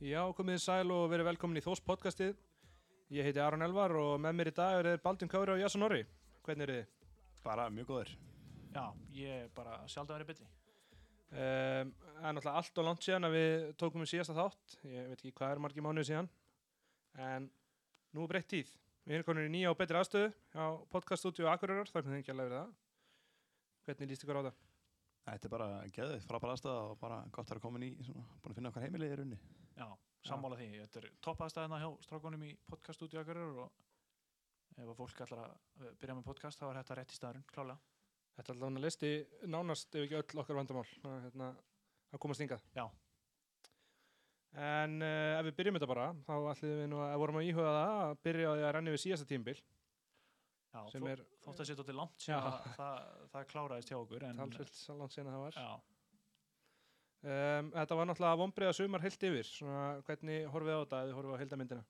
Já, komið þið sæl og verið velkomin í Þós podcastið. Ég heiti Aron Elvar og með mér í dag er Baldin Kári og Jasson Orri. Hvernig eru þið? Bara mjög góður. Já, ég er bara sjálf að vera betri. Um, það er náttúrulega allt og langt síðan að við tókum við síðasta þátt. Ég veit ekki hvað er margir mánuði síðan. En nú er breytt tíð. Við erum komin í nýja og betri aðstöðu á podcaststúdíu Akureyrar. Þakka þið ekki alveg verið það. Hvernig líst ykkur á það? Þetta er bara geðið, frábæra aðstæða og bara gott að vera komin í, svona, búin að finna okkar heimilið í runni. Já, sammála því. Þetta er toppaðstæðina hjá strákonum í podcaststúdíu Akureyrar og ef að fólk ætlar að eh, byrja með podcast þá er þetta rétt í staðurinn, klálega. Þetta er alltaf hann að listi nánast ef ekki öll okkar vandamál. Hérna, að komast hingað. Já, En uh, ef við byrjum þetta bara, þá ætlum við nú að ef vorum að íhuga það að byrja á því að renni við síðasta tímbil. já þó, er- þótt að setja til langt síðan það, það kláraðist hjá okkur. En, Talsvilt salant síðan það var. Já, Um, þetta var náttúrulega vonbreiða sumar heilt yfir. Svona, hvernig horfið á þetta þið horfið á heildamyndina?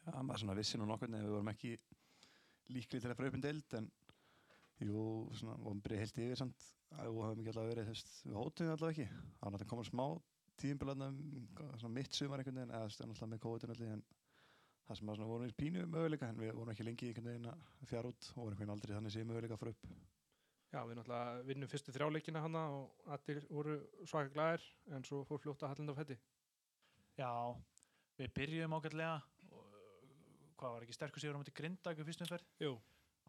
Já, maður svona vissi nú nokkurni að við vorum ekki líkli til að en deild en jú, svona, byrjað heilt yfir samt og hafum ekki alltaf verið, þú veist, við hóttum alltaf ekki. Það var náttúrulega komað smá tíðinbjörðan svona mitt sumar einhvern veginn eða náttúrulega með kóðutun allir en það sem maður svona vorum í pínu möguleika en við vorum ekki lengi einhvern veginn að fjara út og vorum einhvern aldrei þannig sé möguleika upp. Já, við náttúrulega vinnum fyrstu þrjáleikina hana og allir voru svaka glæðir en svo fór fljótt að hallinda á fætti. já, við byrjuðum ágætlega. Og, hvað var ekki sterkur sigur á mæti Grindag í fyrstum ferð? Jú,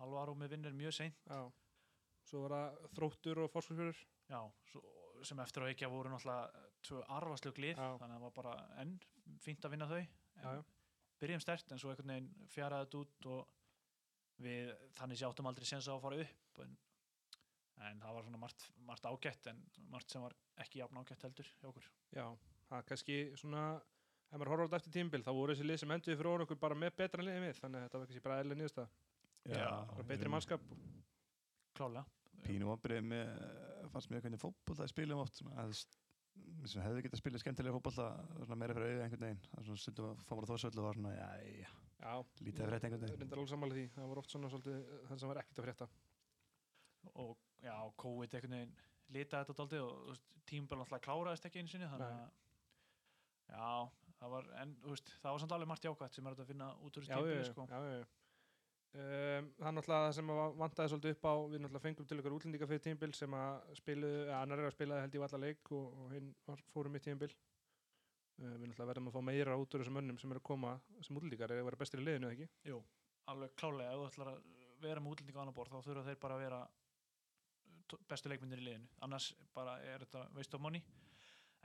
Alvaro með vinnir mjög seint. já. Svo var það þróttur og fórskursfjörur. Já, svo, sem eftir að ekki voru náttúrulega tvö arfaslug lið, Já. þannig að það var bara enn fínt að vinna þau. Já, já. byrjum stert en svo einhvern veginn fjaraði þetta út og við þannig sé áttum aldrei séns að fara upp en, en það var svona margt, margt ágætt en margt sem var ekki jafn ágætt heldur hjá okkur. Já, það er kannski svona, ef maður horfður þetta eftir tímbil, þá voru þessi lið sem enduði fyrir okkur bara með betra liðið við, þannig að þetta var kannski bara eðlilega nýðust það. Bara betri mannskap. Klálega. pínu vonbrið með fannst mér hvernig fótbolta við spilum oft svona, að, sem hefði getað spilað skemmtilega fótbolta svona meira fyrir auðvitað einhvern veginn það svona stundum að og var svona já, já, Já, lítið að frétta einhvern veginn reyndar alveg sammála því. Það voru oft svona svolítið það sem var ekkert að frétta. Og já, COVID einhvern veginn litaði þetta daldið og tímaböl náttúrulega kláraðist ekki einu sinni þannig að já, það var, en veist, það var samt alveg margt jákvætt sem er að finna út úr já, sko. Um, er náttúrulega það sem að vantaði svolítið upp á við náttúrulega fengum til ykkur útlendinga fyrir tímbil sem að spiluðu, eða annar er að spilaði held ég valla leik og, og hinn fórum mitt tímbil uh, við náttúrulega verðum að fá meira út úr þessum mönnum sem eru að koma sem útlendingar er að vera bestir í liðinu ekki? Jú, alveg klálega, ef þú ætlar að vera með útlendinga annar borð þá þurfa þeir bara að vera bestu leikmyndir í liðinu. Annars bara er þetta waste of money.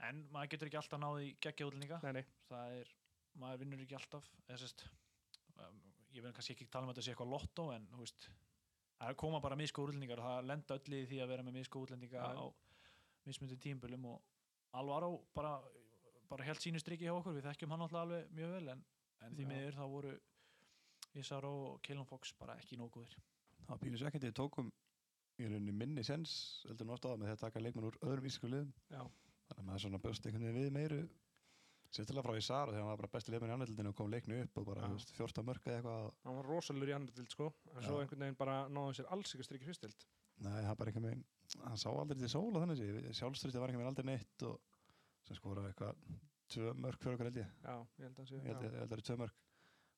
En maður getur ekki alltaf náði geggja útlendinga. Nei, nei, það er, maður vinnur ekki alltaf. Eða sérst um, ég vil kannski ekki tala um að þetta sé eitthvað lottó en þú veist, það koma bara misko útlendingar og það lenda öll í því að vera með misko útlendinga Já. á mismundi tímbölum og Alvaro bara, bara held sínu striki hjá okkur, við þekkjum hann alltaf alveg mjög vel en, en því miður þá voru Isaro og Keilon Fox bara ekki nóguðir það svekkandi við tókum í rauninni minni sens heldur nú ástæða með því að taka leikmenn úr öðrum íslensku liðum. Þannig að maður svona bjóst einhvern veginn við meiru sérstaklega frá Isar þegar hann var bara besti leikmenn í annaðildinu og kom leiknu upp og bara veist, 14 mörg eða eitthvað. Hann var rosalur í dild sko en svo Já. einhvern veginn bara náðu sér alls ekki strikki fyrstild Nei, það er bara einhvern veginn, hann sá aldrei til sóla þannig sé, sjálfstrýtti var einhvern veginn aldrei neitt og sem skora eitthvað tvö mörg fyrir okkur held ég, já, ég held að ég sé ég held að það eru tvö mörg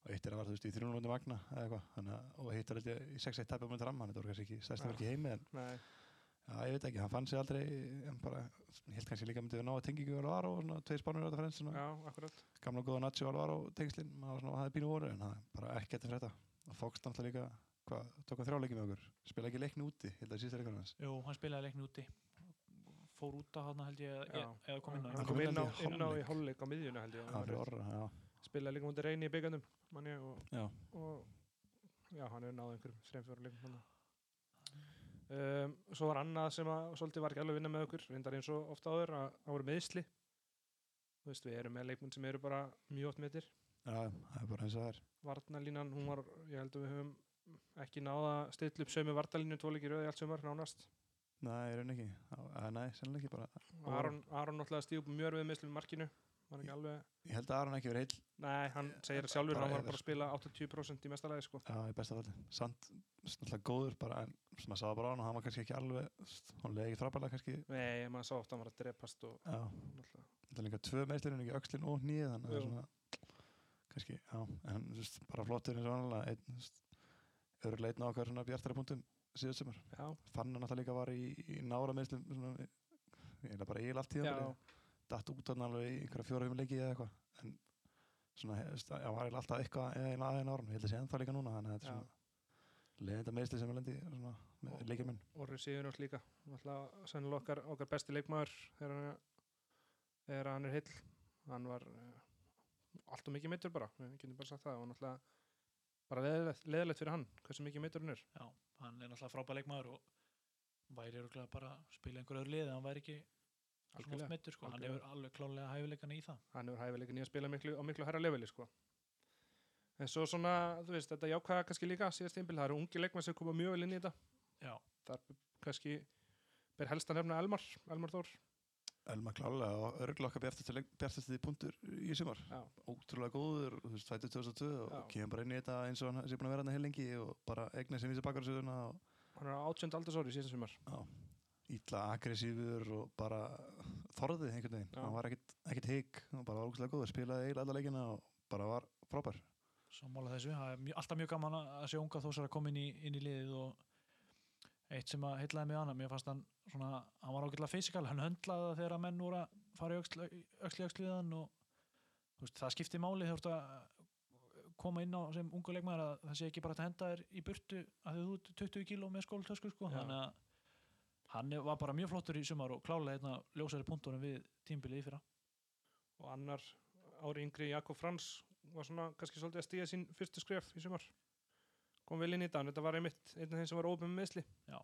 og eitt er að var þú veist í 300 magna eða eitthvað, og hitt er ég í 6-1 tapja múin fram, hann þetta voru kannski ekki stærsta mörg í heimi en Nei, já, ég veit ekki, hann fann sig aldrei, en bara, ég held kannski líka myndið að ná að tengingu og Alvaro og svona tveir spánur á þetta frens, svona já, akkurat. gamla góða Nacho og Alvaro tengslinn, maður svona hafði pínu voru en það er bara ekki eftir þetta og Fox náttúrulega líka, hvað, tók hann þrjáleiki með okkur. Spila ekki leikni úti, ég held að leikni úti. Fór út á hann held ég Já. eða kom inn á kom inn á, inn inn á í hálfleik. á miðjunu held ég Spilaði líka mútið reyni í byggandum manni og já. og já, hann hefur náð einhverjum þreim fjóru leikum hann um, svo var annað sem að svolítið var ekki alveg að vinna með okkur reyndar eins og ofta áður að það voru meðsli þú veist, við erum með leikmenn sem eru bara mjög oft meðtir Já, það er bara eins og það er. Varnalínan, hún var, ég held að við höfum ekki náða að stilla upp sömu Varnalínu tvoleikir rauði allt sömur nánast. Nei, raun ekki, Já, nei, sennilega ekki bara. Aron, Aron náttúrulega stíð upp mjög við meðslum í markinu alveg, Ég held að Aron ekki verið heill. Nei, hann segir sjálfur Bara hann var bara að spila 80% í mestalagi sko. Já, í besta falli. Samt, náttúrulega góður bara en sem að sagði bara á hann, hann var kannski ekki alveg hann leiði ekki frábælega kannski. Nei, maður sá oft að hann var að drepast og Já, það er líka tvö meðslir en ekki öxlin og nýið þannig að það er svona kannski, já, en veist, bara flottur eins og annarlega einn, örugglega einn á okkar svona bjartara punktum síðast sumar. Já, fann hann alltaf líka var í, í nára meðslum svona, ég er bara eiginlega datt út hann alveg í einhverja fjóra fimm leiki eða eitthvað. En svona, já, var alltaf eitthvað eða eina aðeina árum, ég held að sé ennþá líka núna þannig að þetta er svona leiðinda meðsli sem er lendi svona, með leikjumenn Orri Sigurjóns líka. Alltaf sennilega okkar, okkar besti leikmaður þegar hann, þegar hann er heill. Hann var uh, allt og mikið meittur bara, við getum bara sagt það. Og náttúrulega bara leðilegt, leðilegt fyrir hann hversu mikið meittur hann er. Já, hann er náttúrulega frábæð leikmaður og væri bara að spila einhver öðru lið en hann væri ekki meittur sko. hann hefur alveg klálega hæfileikana í það. Hann hefur hæfileikin í að spila miklu, á miklu herra leveli sko. en svo svona, þú veist, þetta jákvæða kannski líka síðast tímbil, það eru ungi leikmenn sem koma mjög vel inn í þetta. Já, þar kannski ber helst að nefna Elmar, Elmar Þór. Elma klálega og örgulega okkar bjartasti punktur í sumar. Já, ótrúlega góður, þú veist, fættur 2002 og kemur bara inn í þetta eins og hann sé búin að vera hann heilengi og bara egna sem vísa og hann er á átjönd aldarsári síðan sumar. Já, ítla aggressífur og bara þorðið einhvern veginn, hann var ekkit, ekkit higg og bara var ótrúlega góður, spilaði eiginlega alla leikina og bara var frábær. Sammála þessu, það er mjög, alltaf mjög gaman að sjá unga þósar að koma inn í, inn í liðið og eitt sem að heitlaði mig annað, mér fannst hann svona, hann var ágætlega fysikal, hann höndlaði það þegar að menn voru að fara í öxl, öxl í öxl við hann og þú veist, það skipti máli þegar þú ert að koma inn á sem ungu leikmaður að það sé ekki bara að henda þér í burtu að þú ert 20 kíló með skóltösku sko, þannig að hann var bara mjög flottur í sumar og klálega einna ljósari punktunum við tímbilið í fyrra og annar ári yngri Jakob Frans var svona kannski svolítið að stíða sín fyrstu skref í sumar kom vel inn í en þetta var einmitt einn af þeim sem var ópen með meðsli Já.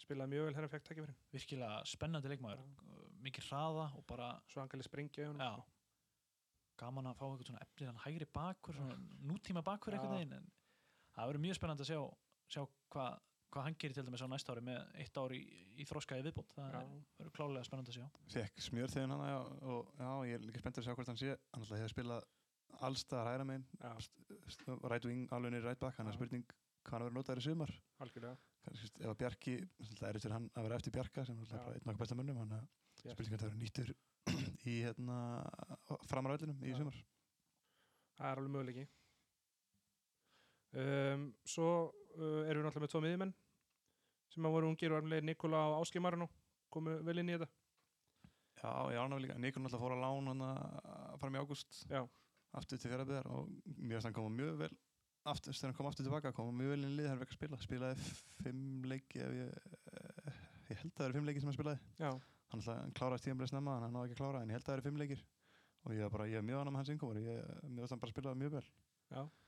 spilaði mjög vel hérna fekk takkifærin virkilega spennandi leikmaður, mikið hraða og bara honum Já. sko. gaman að fá eitthvað svona efnilegan hægri bakur, svona nútíma bakur Já. einhvern veginn en það verður mjög spennandi að sjá, sjá hvað hva hann gerir til dæmis á næsta ári með eitt ári í, í þroskaði viðbót. Það er- verður klálega spennandi að sjá. Fekk smjör þegar hann og já, ég er líka spenntur að sjá hvort hann sé. Hann alltaf hefur spilað allstað hæra megin. Já, right wing, alveg niður right back. Hann er spurning hvað hann verður notaður í sumar. Algjörlega. Kannski ef að Bjarki, það er fyrir hann að vera eftir Bjarka sem er bara einn okkar besta mönnum hann Yes. spurning að það verður nýttur í hérna framaröllinum í sumar. Það er alveg möguleiki um, svo uh, erum við náttúrulega með tvo miðjumenn sem að voru ungir og ermlega Nikola og Áski Marino komu vel inn í þetta. Já, ég ánægði líka, Nikon alltaf fór að lán hann fram í ágúst. Já. aftur til fjaraðbyðar og mér finnst hann koma mjög vel aftur, þegar hann kom aftur tilbaka koma mjög vel inn í lið, hann er ekki að spila. Spilaði fimm leiki ég, ég held að það eru fimm leiki sem hann spilaði. Já, hann, hann kláraði tíðanbreið snemma hann náði ekki að klára en ég held að það eru fimm leikir. Og ég bara, ég mjög með ég, mjög vel. Já. og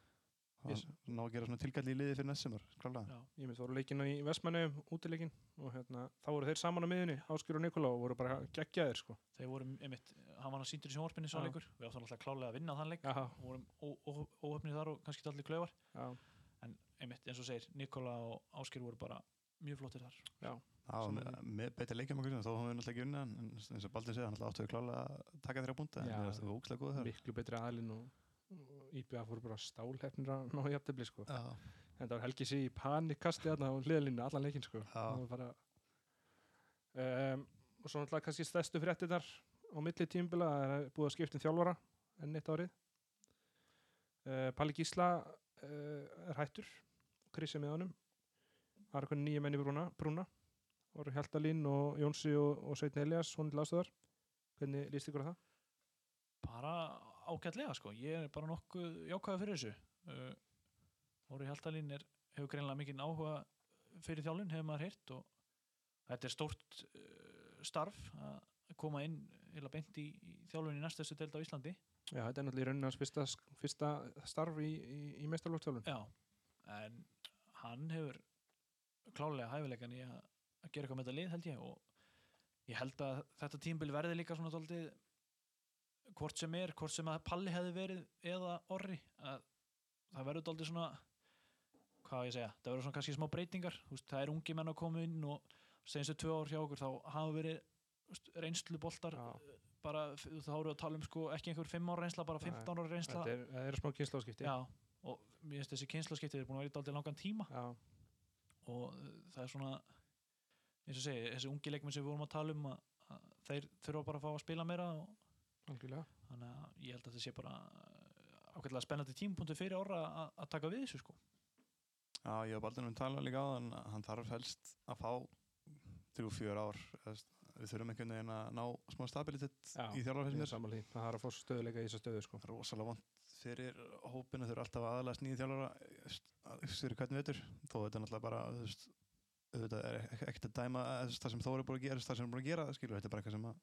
Yes. ná að gera svona tilkalli í liði fyrir næstsumar, ég mynd voru leikinu í Vestmannu útileikin og hérna, þá voru þeir saman á miðunni Áskir og Nikola og voru bara geggjaðir sko. þeir voru einmitt, hann var að síndur í sjónvarpinni svo leikur, við áttum alltaf klálega að vinna þann leik. Já, og vorum ó- ó- óhöfnir þar og kannski allir klaufar. Já, en einmitt eins og segir, Nikola og Áskir voru bara mjög flottir þar. Já, Já, Sem með, að- með betur leikjum okkur þó hann við náttúrulega ekki unna en eins og Baldur segja, hann alltaf áttu að klála að taka þér á búnda það var ógslag góð þar. Miklu betri aðlinn og, IBA fóru bara stálhefnir að ná sko. Já, en það var Helgi sig í panikkasti þarna á hliðalínu allan leikinn sko. Bara, um, og svo náttúrulega kannski stærstu fréttinnar á milli tímbila það er búið að skipta um þjálfara enn eitt árið uh, Palli Gísla uh, er hættur Krissi með honum það er eitthvað nýja menn í brúna, brúna voru Hjaltalín og Jónsi og, og Sveitn Elias hún til aðstöðar hvernig líst ykkur á það? bara ágætlega sko, ég er bara nokkuð jákvæða fyrir þessu. Uh, Óri Hjaltalín er, hefur greinlega mikinn áhuga fyrir þjálun, hefur maður heyrt og þetta er stórt uh, starf að koma inn eða beint í, í þjálun í næstustu deild á Íslandi. Já, þetta er náttúrulega í rauninni hans fyrsta, fyrsta starf í, í, í meistarlóftjálfun Já, en hann hefur klálega hæfileikan í að, að gera eitthvað með þetta lið held ég og ég held að þetta tímbil verði líka svona daldið hvort sem er, hvort sem að Palli hefði verið eða Orri að það verður daldið svona hvað ég segja, það verður svona kannski smá breytingar. Veist, það er ungi menn að koma inn og senstu tvö ár hjá okkur þá hafa verið reynslu boltar Já. bara, þá við að tala um sko ekki einhver 5 ára reynsla, bara Nei, 15 ára reynsla. það er smá kynnslóðskipti Já, og mér finnst þessi kynnslaskipti er búin að vera í daldið langan tíma. Já, og uh, það er svona eins og segi, þessi ungi leikmenn sem við vorum að tala um að, að þeir þurfa bara að fá að spila meira og algjörlega þannig að ég held að þetta sé bara ákveðlega spennandi tímapunktur fyrir orra að- að taka við þessu sko Já, ég hef aldrei um talað líka á þann hann þarf helst að fá þrjú, fjör ár eða s- við þurfum einhvern veginn að ná smá stabilitet Já, í er sammála því. það har að fá stöðuleika í þessa stöðu sko. það rosalega vond fyrir hópinu eru alltaf aðalega nýja þjálfara fyrir hvernig veitur þó þetta er náttúrulega bara þú veist, auðvitað er ek- ekkert að dæma það sem Þóri er búin að gera það sem hann er búin að gera skilur þetta er bara eitthvað sem að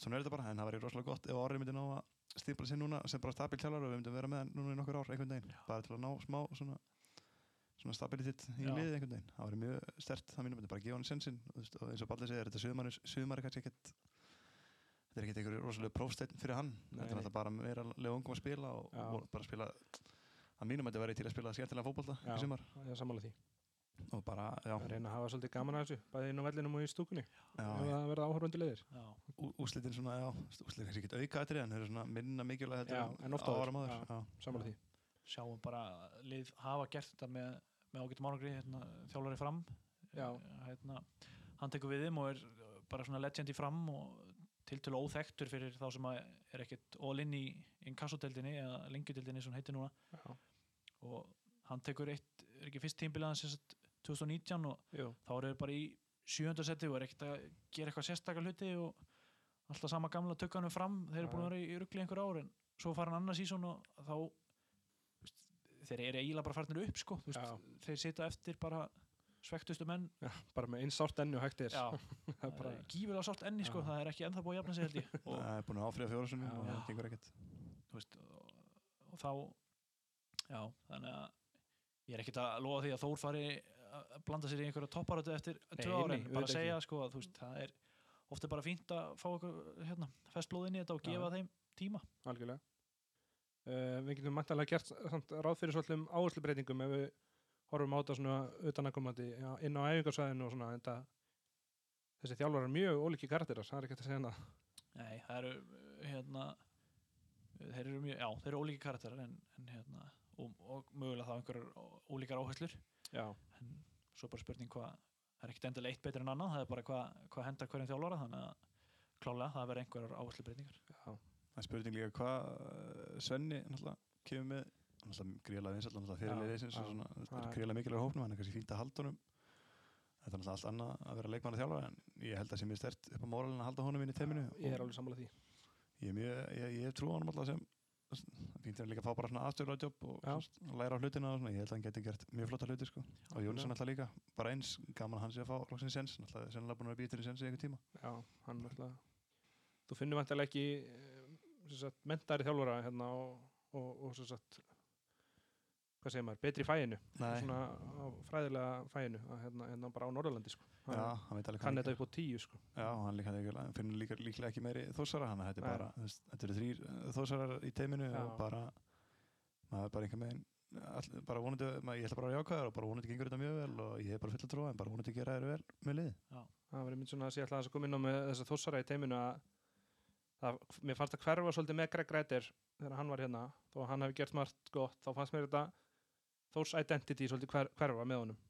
svona er þetta bara en það væri rosalega gott ef Orri myndi ná að stífla sér núna sem bara stabil þjálfara og við myndum vera með hann núna í nokkur ár einhvern veginn. Bara til að ná smá svona svona stabilitet í Já. liði einhvern veginn. Það væri mjög stert það mínum bara að gefa hann sensin og, eins og Baldur segir þetta sumar er kannski ekkert þetta er ekkert einhverju rosalega prófsteinn fyrir hann. Nei, þetta er bara meira lega ungum að spila og, og bara spila að mínum þetta væri til að spila skemmtilega fótbolta Er því og bara, já, reyna að hafa svolítið gaman að þessu bæði inn á vellinum og í stúkunni. Já það verða áhörfundi leiðir já, ú- úrslitin svona, já, úrslitin kannski ekki auka þetta en þeir eru svona minna mikilvæg heldur Já, en oft áður. árum áður Já. já. sammála því. Sjáum bara lið hafa gert þetta með, með ágættum árangri hérna, þjálfari fram. Hérna, hann tekur við þeim og er bara svona legend í fram og tiltölu óþektur fyrir þá sem er ekkert all in í inkassodeldinni eða lengjudeldinni sem heitir núna. Já. og hann tekur eitt, er ekki fyrst tímbilaðan 2019 og Jú. þá eru þeir bara í sjönda seti og er ekkert að gera eitthvað sérstakar hluti og alltaf sama gamla tökkanum fram þeir eru búin að vera í, ruggli einhver ár en svo fara hann annað sísón og þá veist, þeir eru eiginlega bara farnir upp sko, veist, Já. þeir sita eftir bara svektustu menn bara með eins sárt enni og hægt er já, það það er bara, gífilega sátt enni sko, Já. það er ekki ennþá búið að jafna sig held ég og, það er búin að áfriða fjórasunum Já. og það Já. gengur ekkert veist, og, og þá já, þannig að ég er ekkert að lofa því að Þór fari að blanda sér í einhverja topparötu eftir tvö árin, bara að segja sko, að, þú veist, það er ofta bara fínt að fá okkur hérna, festblóð inn í þetta og gefa þeim tíma. Algjörlega. Uh, við getum mæntalega gert samt, ráð fyrir svolítið áherslubreytingum ef við horfum á þetta svona utanakomandi inn á æfingarsvæðinu og svona það, þessi þjálfar er mjög ólíki karakterar, það er ekki að segja hana Nei, það eru hérna þeir eru mjög, já, þeir eru ólíki karakterar en, en hérna, og, og mögulega þá einhverjar ólíkar áherslur en svo bara spurning hvað það er ekkert endilega eitt betur en annan, það er bara hvað hva hendar hverjum þjálfara, þannig að klálega það verður einhverjar áherslubreitingar já, það er spurning líka hvað eh, Svenni kemur með gríðlega vinsall náttúrulega Já, fyrir liðisins já, og svona, þú veist, það er er- gríðlega mikilvægur hópnum hann er kannski fínt að halda honum. Þetta er náttúrulega allt annað að vera leikmann að þjálfa en ég held að sé mjög stert upp á móralin að halda honum inn í teiminu ég er alveg sammála því. ég er mjög, ég, ég hef trú á honum alltaf sem fínt er líka að fá bara svona aðstöðla jobb og Já. læra á hlutina og svona, ég held að hann geti gert mjög flotta hluti sko. og Jónsson alltaf líka, bara eins gaman að hann sé að fá loksins sens, alltaf sennilega búin að býtur í sens í einhver tíma já, hann náttúrulega þú finnur vantilega ekki eh, sem sagt, mentari þjálfara hérna og, og, og sagt hvað segir maður, betri fæinu svona á fræðilega fæinu að, hérna, hérna bara á Norðurlandi sko. já, hann hvað þetta upp á tíu sko. Já, hann líka, finnur líka, líklega ekki meiri þósara, hann þetta er bara, þetta eru þrýr eh, þósarar í teiminu Já. og bara, maður er bara einhver megin, all, bara vonandi, maður, ég ætla bara að vera jákvæður og bara vonandi gengur þetta mjög vel og ég hef bara full að trúa, en bara vonandi gera þér vel með liði. það var einmitt svona að ég ætla að koma inn á með þessa þossara í teiminu að það, mér fannst að hverfa svolítið með Greg Reiter þegar hann var hérna þó að hann hefði gert margt gott þá fannst mér þetta Þórs identity svolítið hver, hverfa með honum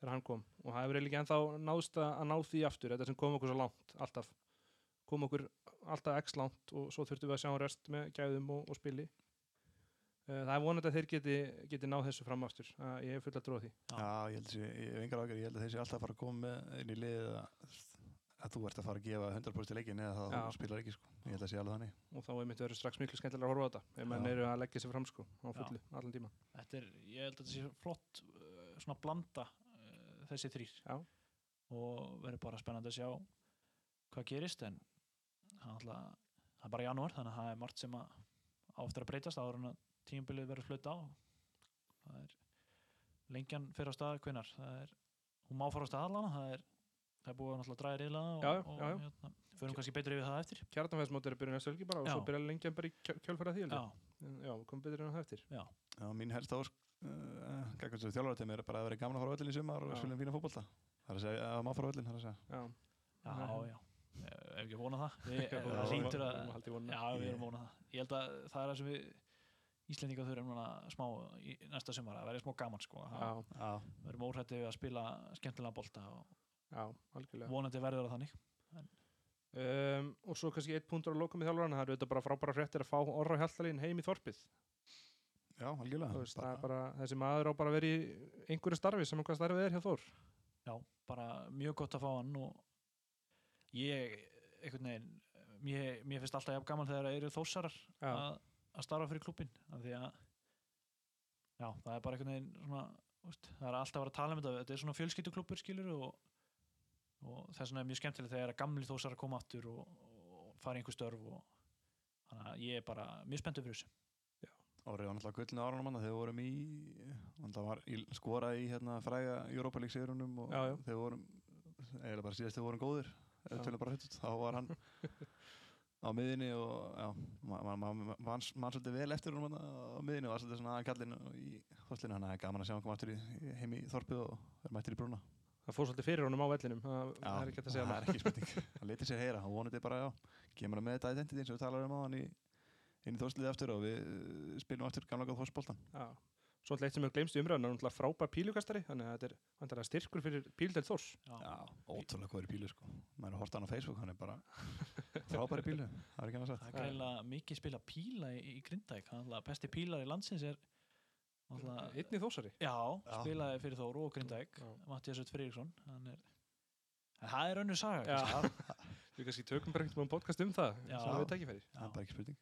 þegar hann kom. Og það hefur eiginlega ennþá náðst að ná því aftur þetta sem kom okkur svo langt alltaf. Kom okkur alltaf x langt og svo þurftum við að sjá rest með gæðum og, og spili. Eh, það er vonandi að þeir geti, geti náð þessu fram aftur. Eh, ég hef full að trúa því. Já. Ég held að þessi alltaf fara að koma inn í liðið að, að þú ert að fara að gefa 100% í leikin eða það Já. þú spilar ekki, sko. Ég held að sé alveg þannig. og þá er mitt verið strax miklu skemmtilega að horfa á þetta ef menn Já. eru að leggja sér fram sko á fullu allan tíma þetta er, ég held að þetta sé flott uh, svona blanda uh, þessi þrýr Já. og verður bara spennandi að sjá hvað gerist en það er alltaf það er bara janúar þannig að það er margt sem að á eftir að breytast áður en að tímabilið verður flutt á það er lengjan fyrir á stað hvenar það er, hún má fara á stað allana það er, það er búið að náttúrulega draga riðla og, Já, já, og hérna, förum kannski betur yfir það eftir kjartanfæðsmót er að byrja næstu helgi bara og Já. svo byrja lengjan bara í kjöl- kjölfæra því já, já, komum betur en það eftir já, Já, mín helst ásk, uh, gegn þessu þjálfarateimi er bara að vera gaman að fara á öllin í sumar og Já. spila um fína fótbolta. Það er að segja, að maður fara á öllin, það er að segja. já, já. Eh, ef ekki að vona það það hlýtur að að. Já, við erum að vona það. Ég held að það er það sem við Íslendingar þurfum núna smá í næsta sumar að vera smá gaman sko. já, Það verðum óhrætti við að spila skemmtilega bolta og já, algjörlega vonandi verður það þannig. um, og svo kannski eitt punktur á lokum í þjálfarana það eru þetta bara frábæra fréttir að fá Orra Hjaltalín heim í þorpið Já, algjörlega. Þú veist, það er bara, þessi maður á bara að vera í einhverju starfi sem hvað starfið er hjá Þór Já, bara mjög gott að fá hann og ég, einhvern veginn mér, mér finnst alltaf jafn gaman þegar það eru þósarar að, að starfa fyrir klubbin af því að já, það er bara einhvern veginn svona, úst, það er alltaf að vera að tala um þetta þetta er svona fjölskylduklubbur skilur og, og þess vegna er mjög skemmtilegt þegar að gamli þósarar koma aftur og, og fara í einhver störf og þannig að ég er bara mjög spenntur fyrir þessu Árið var náttúrulega gullinu árunum hann þegar við vorum í, var í, skorað í hérna fræga Europa League sigurunum og Já, já. þegar við vorum, eiginlega bara síðast þegar við vorum góðir, eða hitt, þá var hann á miðinni og já, maður ma, ma, ma, man svolítið vel eftir hún á miðinni og var svolítið svona aðeins kallinn í þorslinu, hann er gaman að sjá hann koma aftur í, heim í þorpið og vera mættir í brúna. Það fór svolítið fyrir honum á vellinum. Það, Já, er ekki að segja það það. er ekki spurning, hann letið sér heyra, hann vonandi bara, já, kemur hann með þetta identity eins og við talar um á hann í, inn í þorslið aftur og við uh, spilum aftur gamla góð þorsboltan. Já. Svo alltaf eitt sem við glemst í umræðan er náttúrulega frábær pílukastari þannig að þetta er vantarlega styrkur fyrir píldelt Þórs Já, ótrúlega góður í bílu sko. Maður er hort hann á Facebook, hann er bara frábæri bílu, það er ekki annað það sagt. er greinlega mikið spila píla í, í Grindæk hann er alltaf Einni Þórsari já, Já. spilaði fyrir Þóru og Grindæk Já. Mattias Öt Friðriksson hann er en það er önnur saga. Við kannski tökum bara einhvern podcast um það Já. sem við tækifæri Það er bara ekki spurning.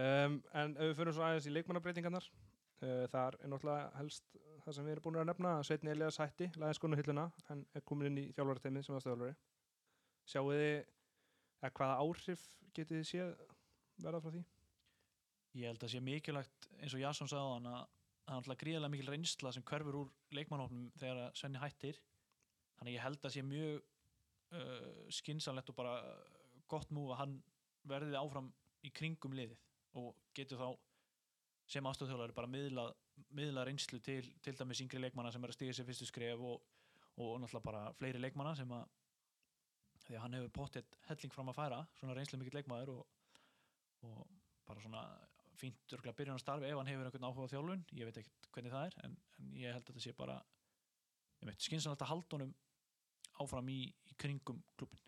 um, En ef við fyrir svo aðeins í leikmannabreitingarnar uh, þar er náttúrulega helst það sem við erum búin að nefna að Sveitni Elias hætti laðið skonu hilluna en er komin inn í þjálfarateimið sem aðstöðalvari Sjáu þið hvaða áhrif getið þið séð verða frá því? ég held að sé mikilvægt eins og Jasson sagði á hann að það er alltaf gríðarlega mikil reynsla sem hverfur úr leikmannhófnum þegar Svenni hættir. Þannig ég held að sé mjög uh, skinsanlegt og bara gott múf að hann verði áfram í kringum liðið og getur þá sem aðstofþjóðari bara miðla, miðla reynslu til, til dæmis yngri leikmanna sem er að stiga sér fyrstu skref og, og náttúrulega bara fleiri leikmanna sem að því að hann hefur pottet helling fram að færa svona reynslu mikill leikmaður og, og bara svona fínt örgulega byrjun að starfi ef hann hefur einhvern áhuga á þjálfun. Ég veit ekkert hvernig það er en, en ég held að þetta sé bara ég veit, skynsanlegt að halda honum áfram í, í kringum klubin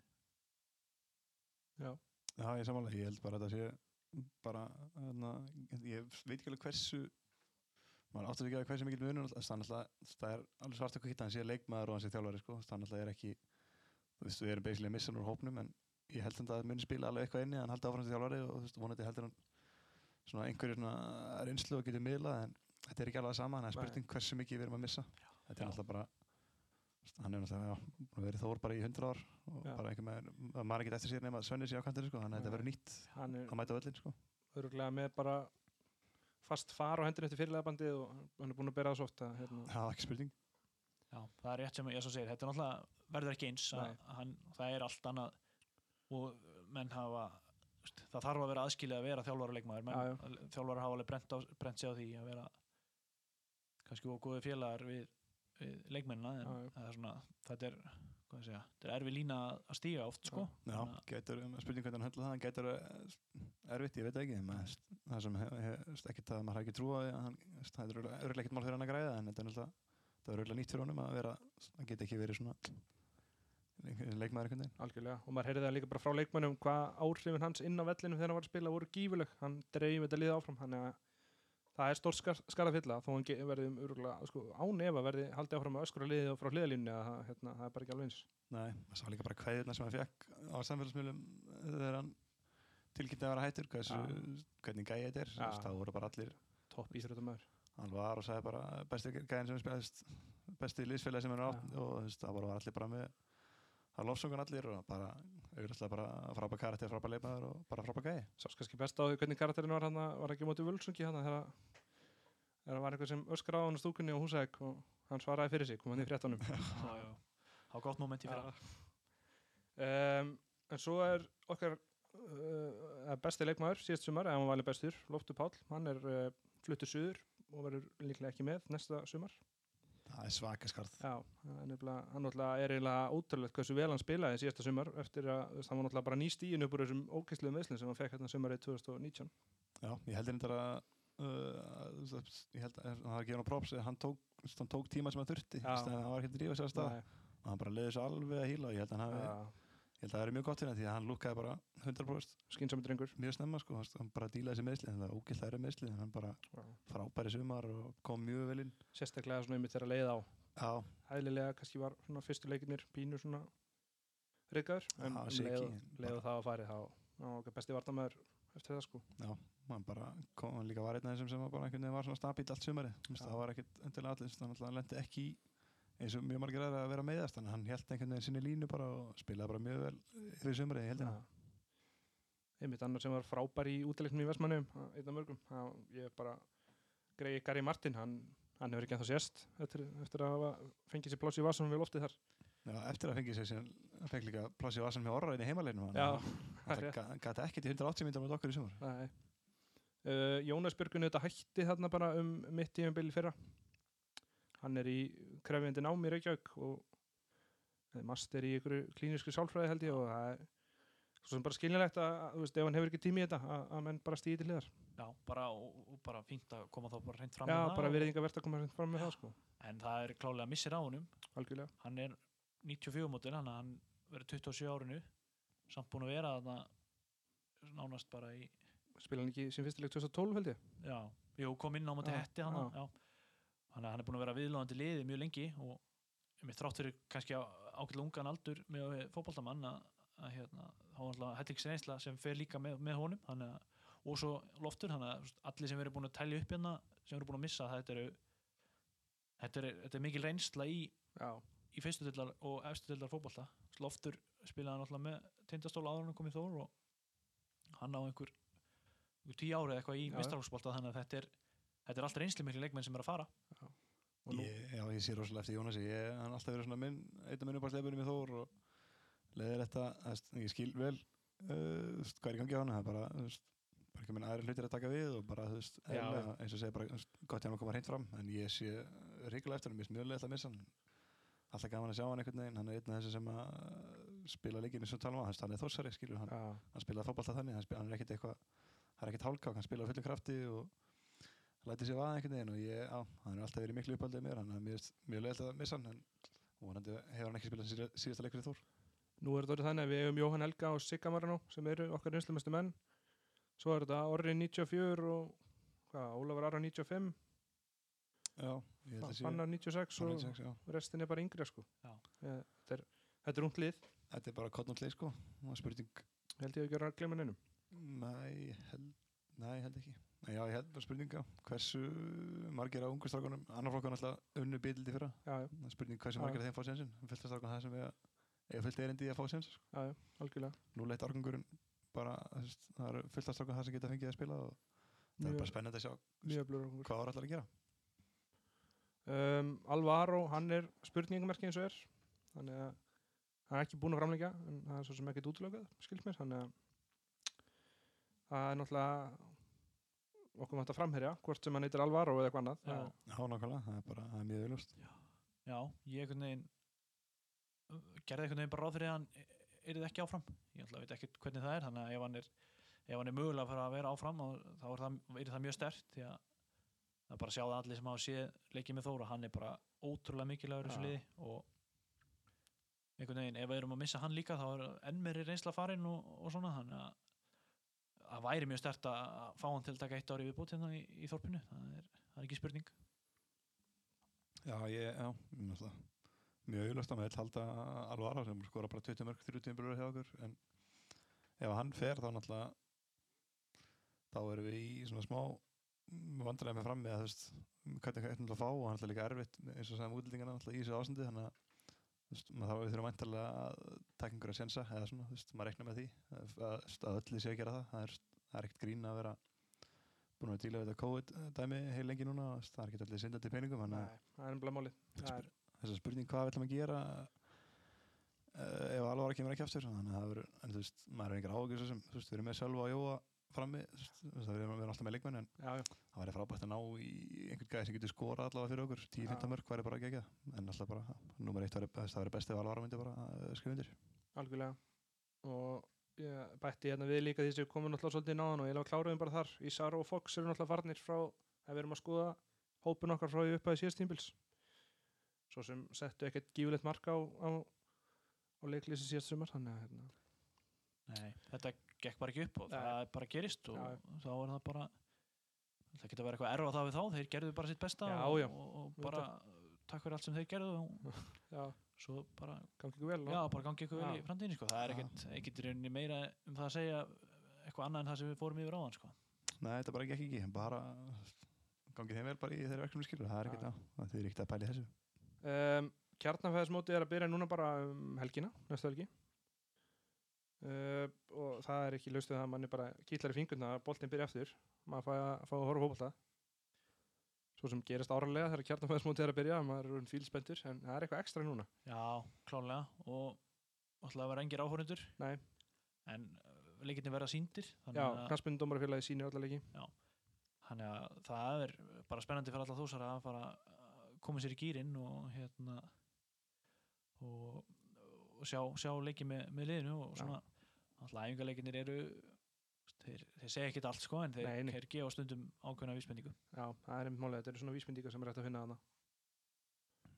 Já, Já, ég samanlega, ég held bara að það sé bara, hana, ég veit ekki alveg hversu maður áttur ekki að hversu mikil munur það er alltaf, það er alveg svart að kvitta hann sé leikmaður og hann sé þjálfari, sko, það alltaf er ekki þú veist, við erum basically að missa hann úr hópnum en ég held hann að það muni spila alveg eitthvað inni hann haldi áfram sem þjálfari og þú veist, vonandi heldur hann svona einhverju svona reynslu og getur miðlað en þetta er ekki alveg sama, en það er spurning hversu mikið við erum að missa. Þetta Já. er alltaf bara hann er að verið þór bara í hundra ár og Já. bara einhver með, maður er ekki eftir sér nema að Svenni sé á kantinu, sko, þannig að þetta verður nýtt. Hann að mæta á völlin, sko? Öruglega með bara fast far á hendurinn eftir fyrirlegabandið og hann er búin að bera það svo oft að hérna, það er ekki spurning. Já, það er rétt sem ég svo segir, þetta er náttúrulega verður ekki eins að, hann, það er allt annað og menn hafa það þarf að vera aðskilið að vera þjálfara leikmaður menn, Já, já. þjálfara hafa alveg brent, á, brent sig á því að vera kannski og góði félagar við, við leikmennina en Já, já. það er svona, þetta er segja, þetta er erfi lína að stíga oft sko, Já, getur, spurning hvernig hann höndla það, hann getur eh, erfitt, ég veit það ekki, maður, það sem hef, hef, ekkert að maður hafi ekki trúa hann, það er örgulega ekkert mál fyrir hann að græða en þetta er það er örgulega nýtt fyrir honum að vera, hann geti ekki verið svona leikmaður einhvern veginn. algjörlega. Og maður heyrði það líka bara frá leikmannum hvað áhrifin hans inn á vellinum þegar hann var að spila voru gífuleg, hann dreif þetta liða áfram. Þannig að það er stór skar, skarað fylla þó hann verði um örgulega sko, ánefa verði haldið áfram að öskura liðið og frá hliðalínu að það, hérna, það er bara ekki alveg eins. Nei, maður sá líka bara kveðina sem hann fekk á samfélagsmiðlum þegar hann tilkynnti að vera hættur, hversu, hvernig gæði þetta er, ja. það voru bara allir, topp íþróttumæður hann var og sagði bara besti gæðin sem spilast, besti liðsfélagi sem hann er átt Já. og það voru allir bara með það lofsöngun allir og bara auðvitað bara frábæð karakter, frábæð leikmaður og bara frábæð gæði. sást kannski best á því hvernig karakterinn var hann var ekki á móti völsungi hann þegar þegar var eitthvað sem öskra á hann stúkunni og húsæk og hann svaraði fyrir sig, kom hann í já, á gott moment í fyrra. Um, en svo er okkar uh, besti leikmaður síðast sumar, eða hann var alveg bestur Loftur Páll, hann er uh, fluttur suður og verður líklega ekki með næsta sumar Það er svaka skarð. Já, hann er er eiginlega ótrúlegt hversu vel hann spilaði síðasta sumar eftir að hann var náttúrulega bara nýstíin upp úr þessum ógeðsluðum meðslum sem hann fekk hérna sumarið 2019 Já, ég heldur þetta að uh, ég held að hann hafa gefið hann props hann tók, tók tíma sem hann þurfti. Hann var ekki að drífa sér að stað. Og hann bara leiði þessu alveg að hýla og ég held að hann hafi, held að það er mjög gott hann því að hann lúkkaði bara 100% skynsami drengur. Mjög snemma sko, hann- bara dílaði þessi meðsli en það er ógilt það er meðsli en hann bara Já. frábæri sumar og kom mjög vel inn. Sérstaklega svona einmitt þegar leið á. Já, hæðilega kannski var svona fyrstu leikinir pínu svona reykaður en um Siggi, leið, bara- leið á það að farið þá besti vartamæður eftir það sko. Já, hann bara kom hann líka var einn af þessum sem var bara einhvern veginn var svona stabíl allt sumari, það var ekkit hann í eins og mjög margir aðra að vera meðast hann held einhvern veginn sinni línu bara og spilaði bara mjög vel sumari, ég held Já. einmitt annar sem var frábær í útileiknum í Vestmannum einn af mörgum. Það- ég bara greiði Gary Martin hann, hann hefur ekki ennþá sést eftir, eftir að fengið sér pláss í vasanum við loftið þar. Já, eftir að fengi sér síðan, hann fekk líka pláss í vasan með orra inn í heimaleinu Já, það gæti ekkert í 180 myndar með okkur í Nei. Uh, Jónas Björgun þetta hætti þarna bara um mitt tíðanbili fyrra hann er í krefjandi námi í Reykjavík og master í ykkur klínisku sálfræði held ég og það er svo sem bara skiljulegt að, að þú veist, ef hann hefur ekki tími í þetta að, að menn bara stíði til hliðar. Já, bara, og, bara fínt að koma þá bara reynd fram Já, með það bara og- verðinga verðt að koma hreint fram með það sko, En það er klálega missir á honum. Algjörlega. Hann er 94 mótil, hann, hann verður 27 árinu. Samt búin að vera þarna nánast bara í spila hann ekki sem fyrstileg 2012 held ég? Já, jú, kom inn á móti Já, hetti hann já. já. Hann er búin að vera viðlóðandi liði mjög lengi og mér þrátt fyrir kannski ákveðlega ungan aldur með fótboltamann að, að hérna, þá var alltaf helliks reynsla sem fer líka með, með honum. Að, og svo loftur að allir sem erum búin að telja upp hérna sem erum búin að missa þetta eru þetta er, þetta er mikil reynsla í, í fyrstu deildar og efstu deildar fótbolta. Loftur spilaði alltaf með tindastóla áður hann kom í Þór og hann á einhver, einhver tíu ári eitthvað í mistralfsbolta þannig að þetta er þetta er alltaf reynsli miklu leikmenn sem er að fara. Nú, Ég, já, ég sé rosalega eftir Jónasi. Ég, hann har alltaf verið svona minn einn af minn upp á slepunum í Þór og leiðir þetta, ég skil vel uh, hvað er í gangi á hann það er bara, veist, bara ekki minn aðri hlutir að taka við og bara, þú veist, Já, eðlilega, eins og segja bara, gott hann að koma hreint fram. En ég sé ríkulega eftir hann, mér er mjög leiðilegt að missa hann. Alltaf gaman að sjá hann einhvern veginn. Hann er einn af þessu sem að uh, spila leikinu sem talum á, hann er þórsari, skilur hann, já, hann spilaði fótbolta þannig, hann, spila, hann er ekkert eitthvað það er ekkert hálka, hann spilaði fullum krafti og læti sér vaða einhvern veginn og ég, á, hann er alltaf verið miklu uppaldið mér, hann er mjög, mjög leiðilegt að missa hann en vonandi hefur hann ekki spilað síða, síðasta leikur í Þór nú er þetta orðið þannig að við hefum Jóhann Helga og Sigga Marino sem eru okkar reynslumestu menn svo er þetta Orri 94 og hvað, Ólafur Aron 95 Já, ég held að sé Fannar 96 Fannar og 96, já. restin er bara yngri sko. Já. Eh, þetta er, þetta er ungt lið Þetta er bara kottnáttleik sko Það var spurning held ég að glemja neinum Nei, held, nei, held ekki. Nei, Já, ég held bara spurninga Hversu margir á ungu strákunum Annar flokkan alltaf unnu bíldi fyrra. Já, já, er Spurning hversu Já. margir af þeim fá sensin Fyllt af strákun það sem Eða fyllt erindi í að fá sens sko. já, já, algjörlega. Nú leitt árgangurinn bara veist, Það sem geta fengið að spila og það er bara mjög, spennandi að sjá mjög hvað er allar að gera. Um, Alvaro, hann er spurningumerki eins og er. Þannig að hann er ekki búinn að framlengja en það er svo sem ekkert útlökað skilst mér, þannig að það er náttúrulega okkur mátt að framherja hvort sem hann heitir Alvaro eða eitthvað annað Já. Já, nákvæmlega, það er bara, það er mjög viljúst Já, ég einhvern veginn gerði einhvern veginn bara ráð fyrir að hann er þið ekki áfram ég ætla að veit ekki hvernig það er þannig að ef hann er, ef hann er mögulega að fara að vera áfram og, þá er það, er það mjög stert því að það er bara að sjá það allir sem hafa séð leikið með Þóra, hann er bara ótrúlega mikilvægur í þessu Já. liði og einhvern veginn, ef við erum að missa hann líka þá er enn meiri reynsla farin og, og svona, þannig að það væri mjög stert að að fá hann til að taka eitt ári viðbútt hérna í, í Þorpinu. Það er, það er ekki spurning. Já, ég, já, náttúrulega mjög auðvitað að með halda Alvara sem skora bara 20 mörg 30 tímbilur hjá okkur. En ef hann fer þá náttúrulega þá erum við í svona smá vandræði með fram með að þú veist hvernig hvað er að fá og hann er líka erfitt eins og sagðum útlendingana náttúrulega í þessu ásandi þannig að veist, maður þá við þurfum væntalega að taka einhverja sensa eða svona, þú veist, maður reikna með því að, að, að öllu sé að gera það. Það er, er ekkert grín að vera búin að díla við þetta COVID-dæmi heil lengi núna, veist, það er ekkert allir syndandi peningum að Nei, það er málið. Það er- þessa spurning hvað viljum að gera uh, ef alvara kemur ekki aftur? Þannig að það verður, en þú veist, maður er einhver áhugur sem, þú veist, við erum með Sölva og Jóa frammi, við erum alltaf með leikmenn en já, já, það væri frábært að ná í einhvern gæði sem getur skorað allavega fyrir okkur. 10-15 Já. mörg væri bara að gegja en alltaf bara, nummer eitt væri, það væri best ef alvara myndi bara uh, skrifa undir. Algjörlega. Og ég bætti hérna við líka því sem komum náttúrulega svolítið náðan og ég lafa kláruðum bara þar. Ísar og Fox eru náttúrulega farnir frá að við erum að skoða hópun okkar frá upp að síðast tímbils svo sem settu ekkert gífulegt mark á, á, á leiklýsi síðast sumar þannig að hérna, Nei, þetta gekk bara ekki upp og Nei. það er bara gerist og Já. þá er það bara það geta verið eitthvað erfa það við þá þeir gerðu bara sitt besta Já, og, já. og, og bara takk fyrir allt sem þeir gerðu og já, svo bara, gangi ykkur vel já, bara gangi ykkur vel í framtíðinni sko. það er ekkert, rauninni meira um það að segja eitthvað annað en það sem við fórum yfir áðan sko. Nei, þetta bara gekk ekki, bara gangið þeim vel bara í þeirra verkefni skilur, það er ekkert að, það er ekkert að pæla í þessu. um, Kjarnanfæðismótið er að byrja núna bara um helgina, næstu helgi uh, og það er ekki laustuð það að manni bara kýtlar í fingurna að boltinn byrja eftir maður fæ að fá að horfa á fótbolta. Svo sem gerist áralega þegar kjarnanfæðismótið er að byrja maður er fíl spenntur en það er eitthvað ekstra núna. Já, klálega og alltaf vera engir áhórundur Nei. en leikinni verða síndir Já, knastbundumarfélagi sýnir alla leiki. Þannig að það er bara spennandi fyrir alla þúsara að fara að koma sér í gýrin og hérna og, og sjá, sjá leiki með, með liðinu og Já. Alltaf æfingarleikinir eru þeir, þeir segja ekkert allt sko en þeir, Nei, þeir gefa stundum ákveðna vísbendingu. Já, það er einmitt málið, þetta eru svona vísmyndíkar sem er hægt að finna þarna.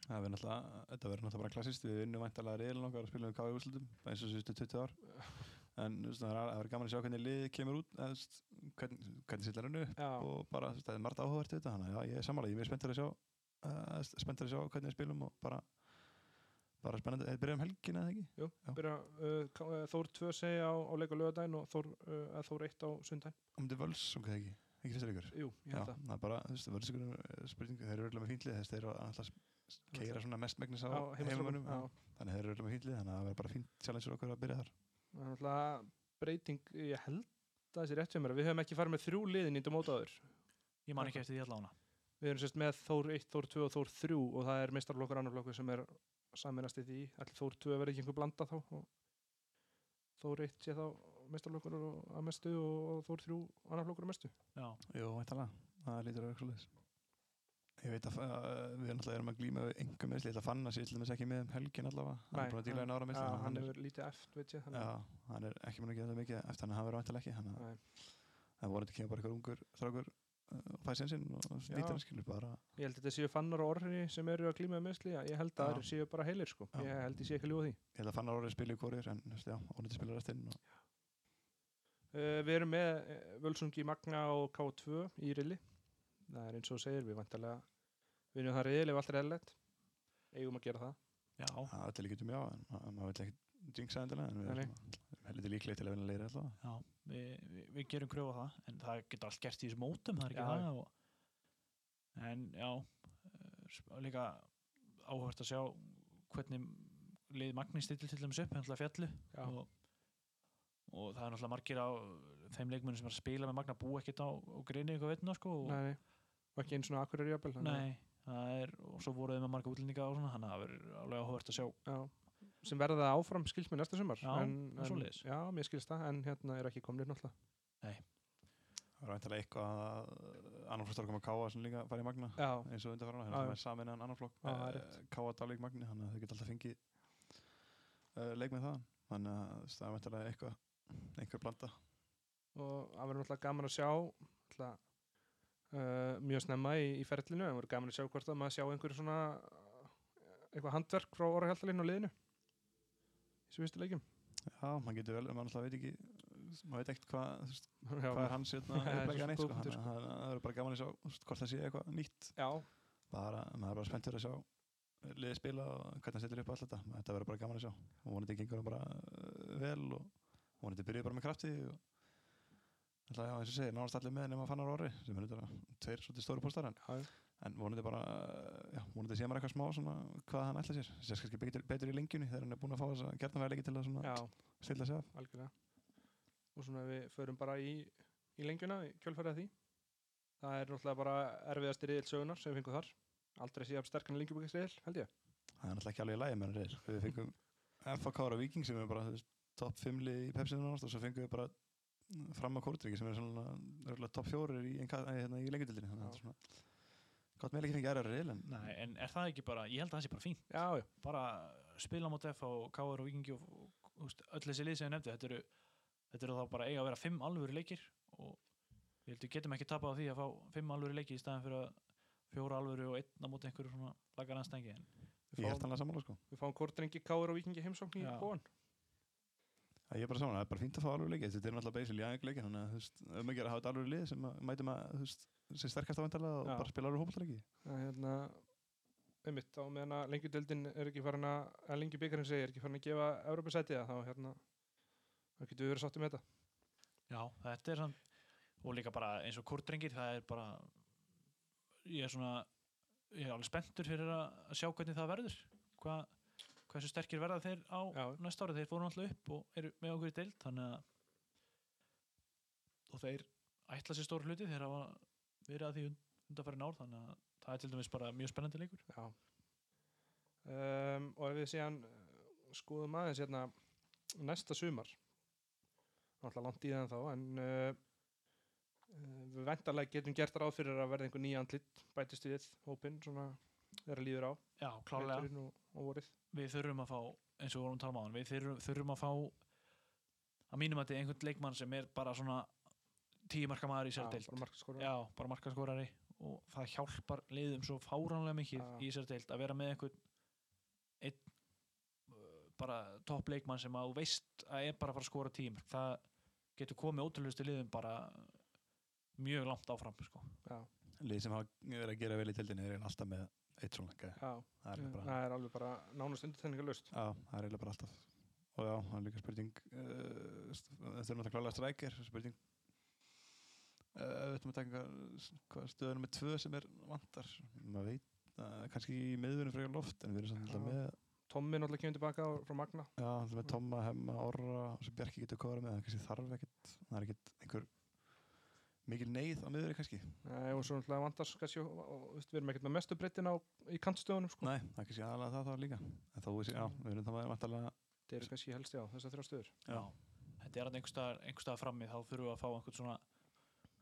Það verður náttúrulega, þetta verður náttúrulega bara klassist, við vinnum væntalega reyðin okkar og spilum við káði úrslutum, eins og síðustu 20 ár. En það er- verður gaman að sjá hvernig liðið kemur út, eða, þú veist, hvern, hvernig sýtlar hennu Já, og bara, það er margt áhugavert við þetta, þannig að já, ég er sammála, ég er spenntur að sjá, uh, spenntur að sjá hvernig við spilum og bara, bara spennandi, þetta byrja um helgina eða ekki? jú, Já. byrja uh, uh, Þór 2 segja á, á leik á lögadaginn og Þór, uh, Þór 1 á sundaginn Um þetta völs, ok, ekki, ekki fyrsta leikur. Jú, ég Já, held að það er bara, þú veist, völsugur spurning, þeir eru örugglega með fínlið, þess þeir eru alltaf keira svona mest megnis á heimamönnum, þannig þeir eru örugglega með fínlið, þannig að það verður bara fínt challenge fyrir okkur að byrja þar. Það er náttúrulega breyting, ég held að þessi rétt fyrir mér, við höfum ekki farið með þrjú liðin í þetta mótaður. ég man ekki eftir því allána Við erum sérst með Þór 1, Þór 2 og Þór 3 og það er meistarflokkur annar flokkur sem er saminast í því. Allir Þór 2 verði ekki einhver blanda þá og Þór 1 sé þá meistarflokkur og- að mestu og Þór 3 annar flokkur að mestu. já, Jú, væntalega, það lítur að vera svo leiðis. Ég veit að uh, við náttúrulega erum að glíma við engum meðsli, ég ætla að fann að sér til dæmis ekki með um helgin allavega, hann er búin að díla við nára meðsli, þannig að hann hann er, hefur lítið eft, veit ég. þannig já, að- hann er ekki að það mikið eftir hann að hann verður væntalega ekki, hann Nei. það voru þetta kemur bara eitthvað ungur strákur uh, og fæði sinn og Já. nýtt hann skilur bara, Ég held að þetta séu fannar og orðinni sem eru að glíma með meðsli, já, ég held að það séu bara heilir sko. Ég held ég sé ekki að því. ég held að fannar orðið spila í hvorir en ónýtti spila restinn og Uh, við erum með uh, Völsungi Magna og K2 í rilli. Það er eins og segir, við vantarlega vinnum það reyðileg og allt er eðlilegt. Eigum að gera það. já, það er til líkjum já, en ma- maður vil ekki jinxa endilega, en við erum heldur líklega til að vinna leiri allavega. já við, við, við gerum kröfu á það en það getur allt gerst í þessum mótum það er ekki Já, það og, en já eh, líka áhört að sjá hvernig lið Magni stillir til dæmis upp hérna fjallu og, og það er náttúrulega margir á þeim leikmunum sem er að spila með Magna bú ekkert á, á greinu eitthvað veitna sko og, Nei. Og ekki eins og akkur er að- nei, það er og svo voruð með marga útlendinga og svona þannig að það verður alveg áhört að sjá Já. Sem verða áfram skilst með næsta sumar. Já, en, það svoleiðis. Já, mér skilst það, en hérna er ekki komnir náttúrulega. Það er væntalega eitthvað að annar flokk koma að káa sem líka fara í magna Já, eins og undarfara, Já, það já. er samin en annar flokk það rétt. káa Dalvík magni, þannig að þau geta alltaf fengið uh, leik með það þannig að það er væntalega eitthvað einhver blanda og það verður náttúrulega gaman að sjá náttúrulega, uh, mjög snemma í, í ferlinu, en verður gaman að sjá hvort að maður sjá einhverju svona uh, eitthvað handverk frá orðahjaldalinn og liðinu í svo fyrstu leikjum. Já, maður getur vel, maður alltaf veit ekki maður veit ekkert hvað, Já, hvað er hans hérna, Það er sko, að það verður bara gaman að sjá hvort það sé eitthvað nýtt. Já, bara, maður er bara spenntur að sjá liðið spila og hvernig það setur upp allt þetta. Þetta verður bara gaman að sjá. Og vonandi gengur það bara uh, vel og vonandi byrjuð bara með krafti og Það er eins og segir, nánast allir með nema fannar orri sem er þetta tveir svolítið stóru póstar en, já, en vonandi bara, já, vonandi sé maður eitthvað smá svona hvað hann ætla sér. Sérst kannski betur, betur í lengjunni þegar hann er búin að fá þess að gerna leiki til að svona já, stilla sig af. Algjörlega. Og svona við förum bara í, í lengjuna í kjölfærið því. Það er náttúrulega bara erfiðasti riðil sögunar sem við fengum þar. Aldrei síðan sterkan lengjubökkisriðil, held ég. Það er náttúrulega ekki alveg í lagi með hann reyðil við fengum FK og Viking sem er bara topp 5 lið í pepsinu og svo fengum við bara fram að Kórdriki sem er svona topp 4 í, í, hérna, í lengjudildinni þannig að þetta er svona gott með ekki fengið aðra reyðil en Nei, en er það ekki bara, ég held að það sé bara fínt. Já, já, bara spila mot F og KR og Vikingi og, og, og úst, öll þessi lið sem ég nefndi þetta eru, þetta eru þá bara eiga að vera fimm alvöru leikir og ég held við getum ekki tapað á því að fá fimm alvöru leiki í staðan fyrir að fjóra alvöru og einn á móti einhverju svona lagar anstæðingi en við Við ég er sammála sko. Við fáum kortrengi káir og vikingi heimsókn í bóan. Það ég er bara saman, það er bara fínt að fá alveg leikið, þetta er náttúrulega basically aðeins leikið, þannig að um að gera að hafa þetta alveg lið sem að, mætum að, þú veist, sem sterkast á vendalega og bara spila alveg hópalleiki. Það er hérna, einmitt, á meðan að lengjudeldin er ekki farin að, að lengju byggarinn segir, er ekki farin að gefa Európa-sætið þá hérna, þá getur við verið sáttum með þetta. Já, þetta er samt og líka bara eins og kortrengir það er bara ég er svona ég er alveg spenntur fyrir að að sjá hvernig það verður Hva, hversu sterkir verða þeir á Já. næsta ári, þeir fóru alltaf upp og eru með okkur í deild þannig að og þeir ætla sér stór hluti þeir hafa verið að því undanfæri ár þannig að það er til dæmis bara mjög spennandi leikur Já. Um, og ef við síðan uh, skoðum aðeins hérna næsta sumar, náttúrulega langt í það þá, en uh, við vendarlega getum gert ráð fyrir að verða einhver nýja andlit bætist við hópinn, svona þeirra líður á, Já, klálega og vorið. við þurfum að fá eins og við vorum að tala um áðan við þurfum, þurfum að fá að mínum að þetta er einhvern leikmann sem er bara svona tíu marka maður í sér deild bara markaskóra. já, bara markaskorari og það hjálpar liðum svo fáránlega mikið Já. í sér deild að vera með einhvern einn uh, bara topp leikmann sem að þú veist að er bara að fara að skora mörk það getur komið ótrúlustu liðum bara mjög langt áfram sko. Já, Lið sem hafa verið að gera vel í tildinni er alltaf með eitt svona Það er bara, það er alveg bara nánast undirþenningalust. já, það er eiginlega bara alltaf. Og já, það er líka spurning, þetta er náttúrulega klálega strækir, spurning, uh, við ætlum að taka hvað stöðunum með tvö sem er vantar. Maður veit, uh, kannski í miðvunum frekar loft, en við erum samt alltaf með Tommi náttúrulega kemur tilbaka frá Magna. Já, það með Tomma, Hemma, Orra og sem Bjarki getur kóra með, það kannski þarf ekkert það er ekkert einhver mikil neyð á miðurinn kannski Nei, og svo náttúrulega vantar kannski, við erum ekkert með mestu breytin á í kantstöðunum, sko. Nei, það er kannski aðalega það það líka en sé- já, við erum það vantarlega Það eru kannski helst, já, þessar þrjá stöður. Já. þetta er einhver staðar, einhver staðar frammi þá þurfum við að fá einhvern svona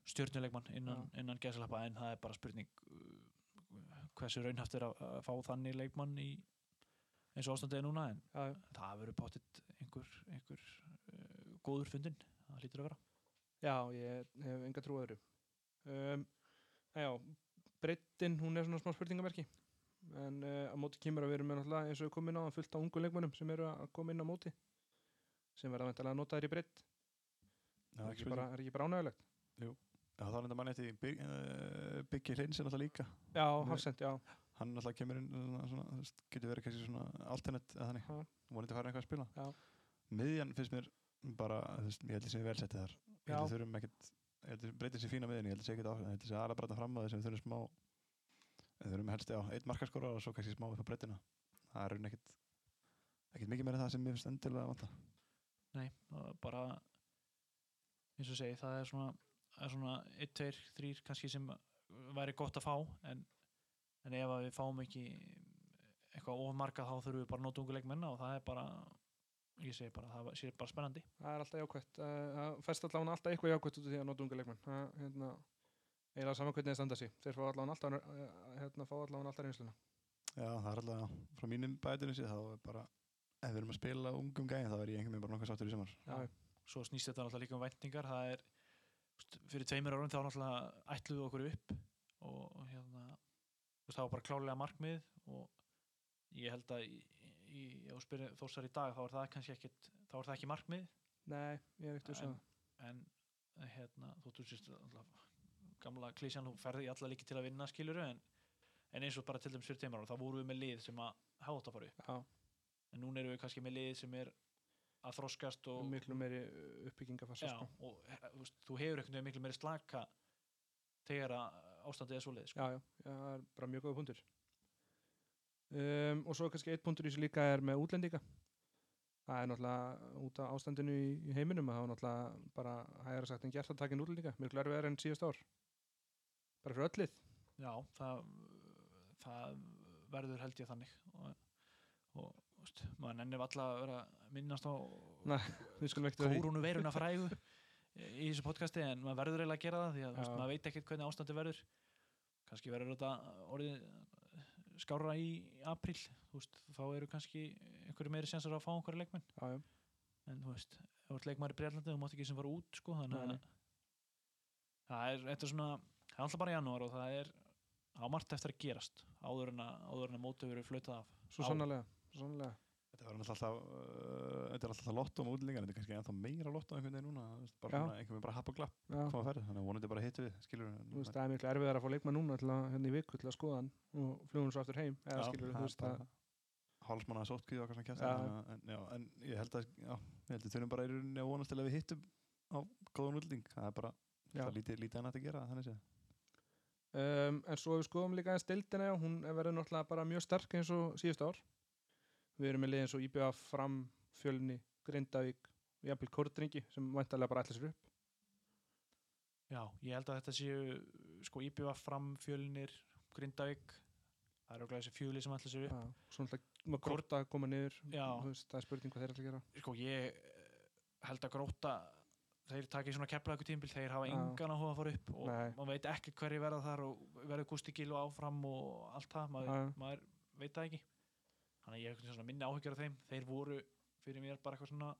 stjórnuleikmann innan, innan gæsalappa en það er bara spurning uh, hversu raunhaft er að, að fá þannig leikmann í eins og ástandið er núna en Já, já. það verður pottitt einhver, einhver uh, góður fundin það hlýtur að vera Já, ég hef enga trú öðru. Um, já, breytin, hún er svona smá spurningamerki. En uh, á móti kemur að við erum með náttúrulega eins og við komum inn á það fullt á ungu leikmönnum sem eru að koma inn á móti. Sem verða væntalega að nota þér í breytt. Já, Er ekki bara, er ekki bara ánægulegt? Já, það er enda manni eftir Byg, uh, Byggi Hreinsson alltaf líka Já. Hafsend, já. hann alltaf kemur inn svona, svona, getur verið kannski svona alternate eða þannig, vonandi að fara eitthvað að spila Já. miðjan finnst mér bara, ég held að sé vel settið þar ég held að þurfum ekkert ég held að breytið sér fína miðjan, ég held að sé ekkert áhrif ég held að sé aðra brata fram á þess að við þurfum smá við þurfum helst, já, eitt markaskóra og svo kannski smá upp á breytina. Það er ekkert ekkert mikið meira en það sem mér finnst endilega að vanta. Nei, bara eins og segi, það er svona, er svona 1, 2, 3 kannski sem væri gott að fá en, en ef að við fáum ekki eitthvað ofmarkað þá þurfum við bara að nota ungu leikmenna og það er bara ég segi bara, það sé bara spennandi Það er alltaf jákvætt. Uh, Það fæst allavega alltaf eitthvað jákvætt út af því að nota unga leikmenn. Það, hérna, eiginlega saman hvernig það standa sig. Þeir fá allavega alltaf, uh, hérna, fá allavega alltaf reynsluna. já, það er alltaf, frá mínum bætunum sér þá er bara, ef við erum að spila ungum gæðin þá er ég einhvern veginn bara nokkuð sáttur í sumar Já, svo snýst þetta náttúrulega líka um væntingar það er, fyrir tveimur árum þá náttúrulega ætluðu við okkur upp og hérna það var bara klálega markmið og ég held að í, þú spyrir þósar í dag þá er það kannski ekkit þá er það ekki markmið Nei, ég er ekkert En- að en eh, hérna, þú alltaf gamla klísjan, þú ferði í alla líki til að vinna skiluru en, en eins og bara til dæmis fyrir árum þá vorum við með lið sem að hafa átt að fara upp Já, en núna erum við kannski með lið sem er að þroskast og miklu meiri uppbyggingafassa Já, sko. og he- þú, veist, þú hefur veginn miklu meiri slaka þegar að ástandið er svoleið sko. já, já, það er bara mjög góða punktur um, og svo kannski eitt punktur í þessu líka er með útlendinga. Það er náttúrulega út af ástandinu í, í heiminum að það er náttúrulega bara hægara sagt en gert að taka inn útlendinga. Miklu erfið enn síðust ár. Bara fyrir öllið. Já, það, það verður held ég þannig. Og, og veist, maður nennir alla að vera minnast á Nei, við skulum ekkert vera því. kórunu veiruna frægu í þessu podcasti en maður verður eiginlega að gera það því að Já. maður veit ekkert hvernig ástandi verður. Kannski verður þetta orðið skára í apríl þú veist, þá eru kannski einhverju meiri sensar að fá einhverju leikmenn já, já. en þú veist, þú ert leikmæri breyðlandi þú mátt ekki sem fara út sko þannig að það er, er svona það er alltaf bara janúar og það er á margt eftir að gerast áður en að, að mótið verið flautað af svo sannlega. Þetta var alltaf, uh, þetta er alltaf lotto um útlendingar, þetta er kannski ennþá meira lotto einhvern veginn núna, bara svona einhvern veginn bara happ og glapp, koma að ferð, þannig að vonandi bara hittu við, skilur Þú veist, það er miklu erfiðar að fá leikmann núna til að, hérna í viku til að skoða hann og flugum svo aftur heim eða Já, skilur þú veist að hálsmanna sótkvíð og eitthvað svona Já. kjæft en, en ég held að, já, ég held að þurfum bara í rauninni að vonast til að við hittum á góðan útlending, það er bara, það lítið, lítið að um, en svo við skoðum líka eins deildina já, hún er verið náttúrulega bara mjög sterk eins og síðust ár við erum með liðin svo IBA fram fjölni, Grindavík og jafnvel Kortringi sem væntalega bara ætla sér upp. Já, ég held að þetta séu sko IBF fram fjölnir Grindavík það eru glæði þessi fjöli sem ætla sér upp. Já, svo náttúrulega maður Korta að koma niður veist, það er spurning hvað þeir ætla að gera. Sko ég eh, held að gróta þeir taki svona kepla tímbil þeir hafa engan áhuga að fara upp og Nei. maður veit ekki hverju verða þar og verður Gusti Gil og áfram og allt það, maður, maður veit það ekki þannig að ég hef svona minni áhyggjur af þeim. Þeir voru fyrir mér bara eitthvað svona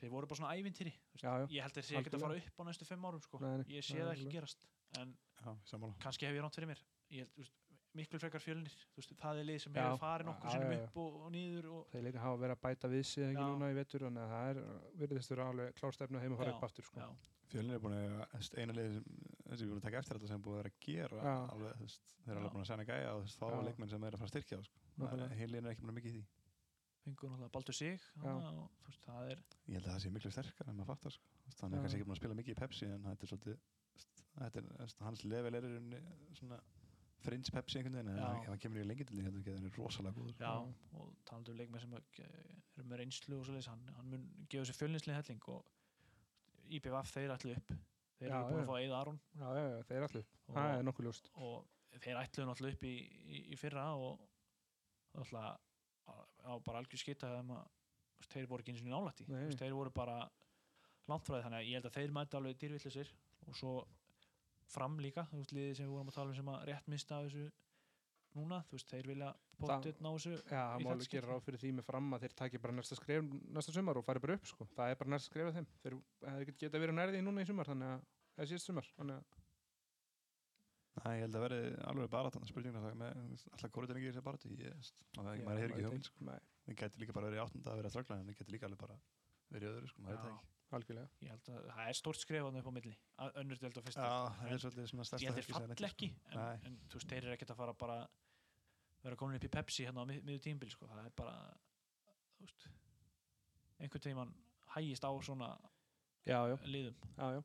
þeir voru bara svona ævintýri ég held að þeir sé ekki að fara upp á næstu fimm árum sko. Nei, nei, ég sé nei, það ekki gerast en Já, kannski hef ég ránt fyrir mér. Ég held, veist, miklu frekar fjölnir. Veist, það er lið sem hefur farið nokkur já, já. upp og, og niður og, þeir líka hafa verið að bæta við sig ekki Já. núna í vetur þannig að það er virðist vera alveg klárstefnu að heima að fara Já, upp aftur sko. Fjölnir er búin að, eina liði sem, þessi við búin að taka eftir þetta sem er búin að vera að gera þeir eru alveg búin að er sko. Heilin er ekki að mikið í því. fengur náttúrulega Baldur Sig og þú veist, það er Ég held að það sé miklu sterkar en maður fattar, sko. Þú veist, Hann er kannski ekki búin að spila mikið í Pepsi en þetta er svolítið, er, hans level er svona fringe Pepsi einhvern veginn, en Já. ef hann kemur í lengi til því, ekki að hann er rosalega góður. já, og talandi um leikmenn sem eru með reynslu og svoleiðis hann, hann mun gefa sér fjölninslega helling og IBVF þeir ætlu upp þeir eru búin að fá Eið Aron já, já, já, þeir allir, og, það er nokkuð ljóst og þeir ætluðu náttúrulega upp í, í, í fyrra og náttúrulega á bara algjör skita að þeir voru ekki eins og nálætt í Nei. Þú veist, þeir voru bara því þannig að ég held að þeir mæta alveg dýrvillisir og svo fram líka þú veist, liðið sem við vorum að tala um sem að rétt mista af þessu núna, þú veist, þeir vilja potið ná þessu Já, það má alveg gera ráð fyrir því með fram að þeir taki bara næsta skref næsta sumar og fari bara upp sko. það er bara næsta skref af þeim þeir geta verið nærði núna í sumar þannig að það er síðast sumar þannig að Nei, ég held að verði alveg bara þannig spurningar það með, alltaf er ekki þessi barati, ég, þú veist, maður Já, maður hefur ekki hugmynd, sko. Nei, Það geti líka bara verið áttunda að vera að ströggla en það geti líka alveg bara verið öðru, sko, maður veit það ekki. algjörlega. Ég held að það er stórt skref þarna upp á milli að önnur delt og fyrsta Já, það En er svolítið svona stærsta ég held helgi sem fall ekki en, Nei. en þú eru ekkert að fara bara vera komin upp í Pepsi hérna á mið, miður tímbil sko. það er bara veist einhvern tímann hægist á svona Já, já, liðum. Já, já,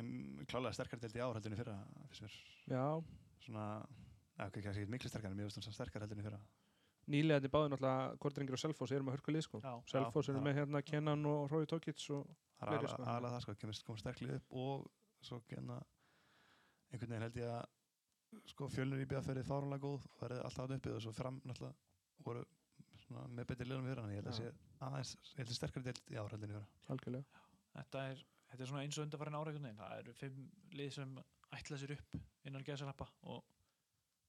En klálega sterkar delt í en í fyrra, finnst mér já. svona, eða ekki ekki miklu sterkar en það sterkar heldur en í fyrra. Nýlega þetta báði náttúrulega Kortringir og Selfoss erum að hörku lið sko. já, Selfoss eru já. með hérna Kenan og Rói Tókits og Það er Fleiri, sko. aðalega það, sko, kemur, komur sterklið upp og svo genna einhvern veginn held ég að sko fjölnir í BF verið fáránlega góð og verið alltaf átt uppið og svo fram náttúrulega voru svona með betri liðum við hann ég held að Já. sé aðeins, ég held að sterkari deild í en í fyrra. algjörlega þetta er þetta er svona eins og undarfærin veginn. Það eru fimm lið sem ætla sér upp innan geðsalappa og,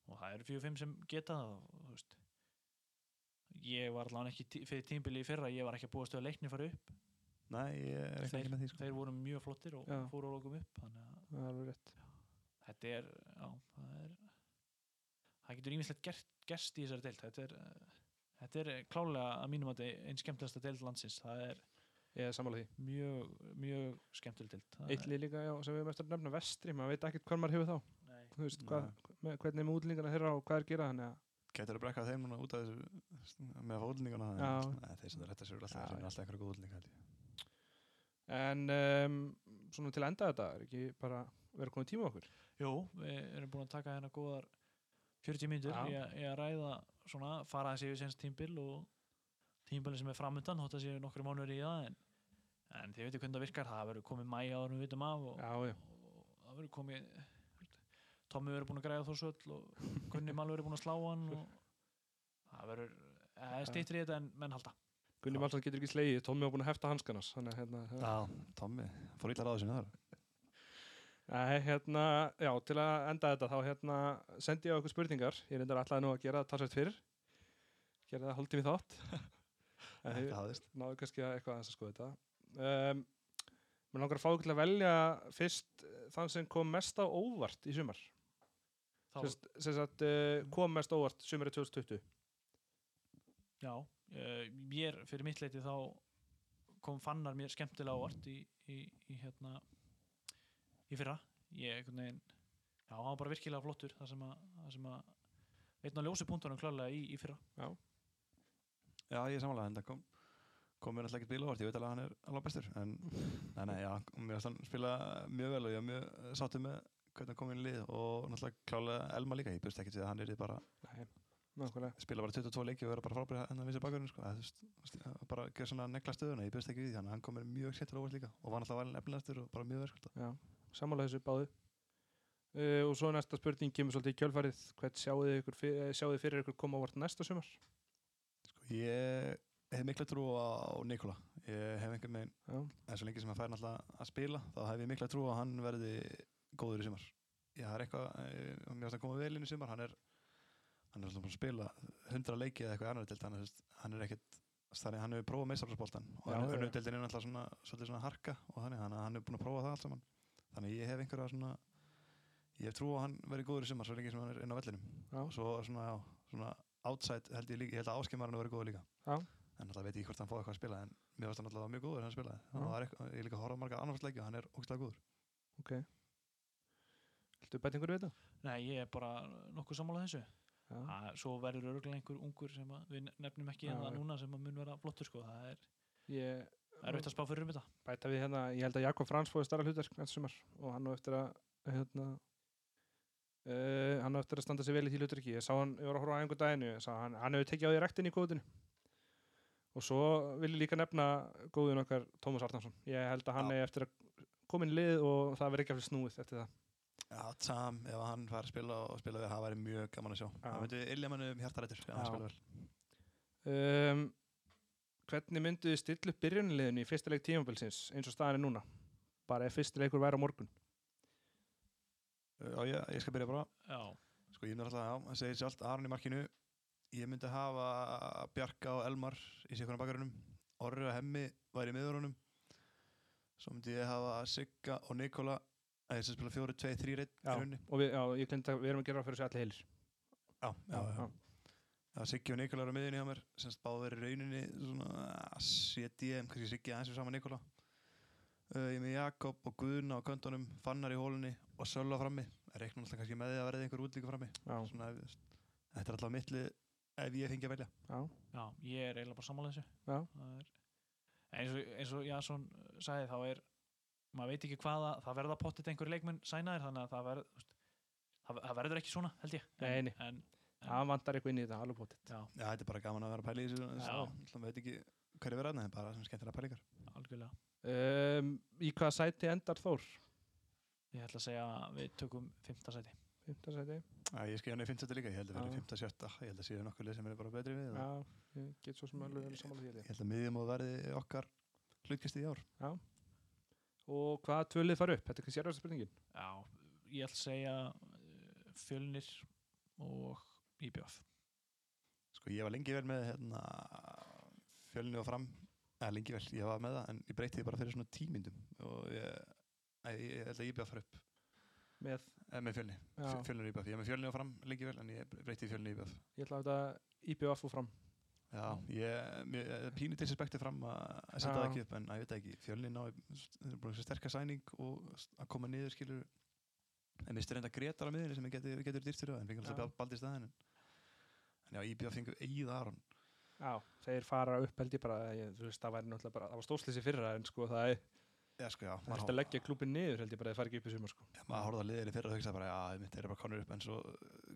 og það eru fjögur fimm sem geta það og, þú veist. Ég var allavega ekki tí- fyrir tímbili í fyrra ég var ekki að búast við að leikni fara upp. Nei, ég er ekki þeir, með því sko. þeir voru mjög flottir og Já. fóru að lókum upp þannig að það er alveg rétt. Þetta er já, það er það getur ímislegt gerst, gerst í þessari deild. Þetta er, uh, þetta er klálega að mínum að einn skemmtilegasta deild landsins. Það er Ég er sammála því mjög, mjög skemmtileg deild Það Eitt er- lið líka já, sem við erum eftir að nefna vestri maður veit ekkert hvað maður hefur þá Nei. Þú veist, hvað, með, hvernig er með útlendingana þeirra og hvað er gera þannig að Gætur að brekka þeim núna út af þessu með fólkninguna Já. Nei, þeir sem það réttar sér alltaf þeir já. alltaf einhverja góð útlendinga held ég. En um, svona til að enda þetta er ekki bara vera komið tíma okkur Jú, við erum búin að taka hérna góðar 40 mínútur Já. í, að- að ræða svona, fara þessi yfir senst tímbil og tímbilin sem er framöndan þótt að séu nokkru mánuður í það en, en þið veitir hvernig það virkar, það verður komið mæ áður við vitum af og, Já, já, og það verður komið Tommi verður búin að græða þórsöll og Gunni Mal verður búin að slá hann og það verður stýttir í þetta en menn halda. Gunni Malsson getur ekki slegið, Tommi var búin að hefta hanskanars Þannig að hérna, hérna, Já, Tommi, fór illa ráðu sinni þar. Nei, hérna, já, til að enda þetta þá hérna sendi ég á okkur spurningar. Ég reyndar alltaf nú að gera það talsvægt fyrr. Gera það haldið við þátt. Náðu kannski að eitthvað að skoða þetta um, Mér langar að fá ykkur til að velja fyrst eh, þann sem kom mest á óvart í sumar. Sem sagt, uh, kom mest óvart sumari 2020 já, uh, mér fyrir mitt leiti þá kom fannar mér skemmtilega ávart í, í, í hérna í fyrra. Ég einhvern veginn já, hann var bara virkilega flottur það sem að, það sem að einn á ljósi punktunum klálega í, í fyrra. Já, ég er samanlega, en það kom, kom mér alltaf ekkert bíl ávart, ég veit alveg að hann er alveg bestur, en nei, nei, já, mér varst hann spila mjög vel og ég var mjög sáttu með hvernig hann kom inn í lið og náttúrulega klálega Elma líka, ég búist ekkert við að hann er bara, Nei, spila bara 22 leiki og vera bara frábæri hennar vissi bakurinn, sko, að, þú veist, að bara gera svona negla stöðuna, ég búist ekki við þannig að hann kom mér mjög séttur ávart líka og var náttúrulega valin efnilegastur og bara mjög verðskulda. Já, sammála þessu báðu. Uh, og svo næsta spurning kemur svolítið í kjölfarið. Ykkur, fyr- sjáu þið fyrir ykkur koma ávart næsta sumar? Sko, ég hef mikla trú á Nikola, ég hef einhvern veginn, en svo lengi sem hann fær náttúrulega að spila, þá hef ég mikla trú á að hann verði góður í sumar. Það er eitthvað, eh, mér finnst að koma vel inn í sumar, hann er, hann er alltaf búin að spila 100 leiki eða eitthvað annar að hann er ekkert, þannig hann hefur prófað meistarflásboltan og hann er unnudildin er náttúrulega svona, svona harka og þannig, að hann hefur búin að prófa það allt saman. Þannig ég hef einhverja svona, ég hef trú að hann verði góður í sumar svo lengi sem hann er inn á vellinum. já, Og svo svona, já, svona outside held ég líka, ég held að áskemmarinn verði góður líka. Já. En alltaf veit ég hvort hann fóði eitthvað að spila, en mér varst hann alltaf mjög góður. Það var eitthvað, ég líka horfði á margar annarfarsleiki og hann er ógstlega góður. ok Viltu bæta einhverju við þetta? nei, ég er bara nokkuð sammála þessu Að, svo verður örgulega einhver ungur sem að við nefnum ekki en það já. núna sem að mun vera flottur sko. það er ég erfitt að spá fyrir um þetta bæta við hérna, ég held að Jakob Frans fóði starra hlutverk næsta sumar og hann á eftir að hérna uh, hann á eftir að standa sig vel í því hlutverki ég sá hann, ég var að horfa á einhver daginu hann, hann hefur tekið á því rektin í kóðinu og svo vil ég líka nefna góðun okkar Tómas Arnarsson ég held að hann Já. er eftir að koma inn í lið og það verður ekki aftur snúið eftir það Já, Sam, ef hann fær að spila og spila við, það væri mjög gaman að sjá. Já. Það myndi illja manni um hjartarættur, um, hvernig myndu þið stilla upp byrjunliðinu í fyrsta leik tímabilsins eins og staðan er núna bara ef fyrsti leikur væri á morgun Já, ég, ég skal byrja bara. já, Sko, ég myndi alltaf, já, það segir sjálft, Aron í markinu. Ég myndi hafa Bjarka og Elmar í sikkurna bakarunum. Orri og Hemmi væri í miðurunum. Svo myndi ég hafa Sigga og Nikola, að ég sem spila fjóri, tvei, þrý, reitt í já, rauninni. og við, já, ég glemt að við erum að gera fyrir þessu allir heilir Já, já, já. Já, Siggi og Nikola eru á miðjunni hjá mér, semst báður í rauninni svona CDM, kannski Siggi aðeins við saman Nikola. Uh, ég er með Jakob og Guðna á köntunum, Fannar í hólunni og Sölva frammi. Það reiknum alltaf kannski með því að verði einhver útlíku frammi. Svona, þetta er alltaf mittli ef ég fengi að velja. já, já, ég er eiginlega bara sammála þessu já, Það er, eins og, eins og Jason sagði þá er maður veit ekki hvaða, það verða pottit einhverju leikmenn sænaðir þannig að það, verð, þú veist, það, það verður ekki svona held ég Nei, nei. en, en, það vantar eitthvað inn í þetta, alveg potið já, Já, þetta er bara gaman að vera að pæla í þessu. Já. Það veit ekki hverju verða er bara sem skemmtilega pælingar. algjörlega um, í hvaða sæti endar Þór? ég ætla að segja að við tökum fymta sæti Fymta sæti? Já, ég skil hann í 50 líka, ég held að Já. vera 50 sjötta, ég held að séu nokkuð lið sem er bara betri við. Já, ég get svo sem alveg vel samanlega því Ég ég. held að miðjum og verði okkar hlutkist í ár. Og hvaða tvölið fara upp? Þetta er kannski erfasta spurningin. já, ég ætla að segja uh, fjölnir og IBF Sko ég var lengi vel með hérna, fjölni og fram eða lengi vel, ég var með það en ég breytti því bara fyrir svona tímyndum og ég, æ, ég held að ég bjöð fara upp Með, með fjölni, fjölni og íbjöð ég er með fjölni og fram lengi vel en ég breytti því fjölni og íbjöð ég ætla að þetta IBF og fram. Já, ég, eh, pínu disrespekti fram að setja það ekki upp en að ég veit það ekki, fjölni ná þeir eru búin að sterkast sæning og að koma niður skilur en mistur enda Gretar á miðinni sem getur, getur það en fengur alltaf baldi staðin en, en já, íbjöð fengur eigið Aron. Já, þeir fara upp held ég bara, ég, veist, það bara, það var stóðslýsi fyrra en sko það er, Já, sko, já, það er að leggja klúbin niður held ég bara að það fari ekki upp í sumar sko. Já, maður horfði að liðinni fyrir og hugsa bara, já, mitt er bara konur upp en svo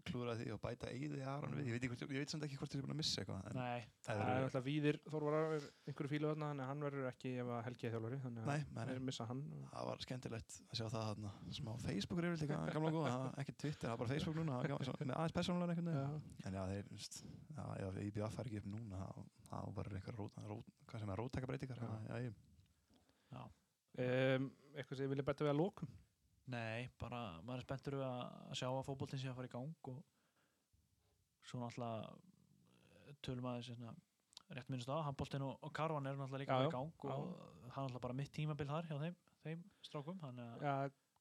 klúraði því og bæta eigið í Aron við, ég veit, ekki, hvort- ég veit samt ekki hvort þið er búin að missa eitthvað en nei, það Það er náttúrulega víðir, Þór var einhverju fílu þarna, þannig að hann verður ekki ef að Helgi er þjálfari, þannig að Nei, nei, þeir nei, missa hann. það var skemmtilegt að sjá það þarna. Smá Facebook reyfil líka, gamla og góða. Það það það Já, já, já, eitthvað Já. já, já um, eitthvað sem ég vilja bæta við að lókum. Nei, bara maður er spenntur við að sjá að fótboltinn sé að fara í gang og svo náttúrulega tölum aðeins hérna, rétt minnst á, handboltinn og, og karvan er náttúrulega líka Já, já, í gang og það er náttúrulega bara mitt tímabil þar hjá þeim, þeim strákum þannig að Já,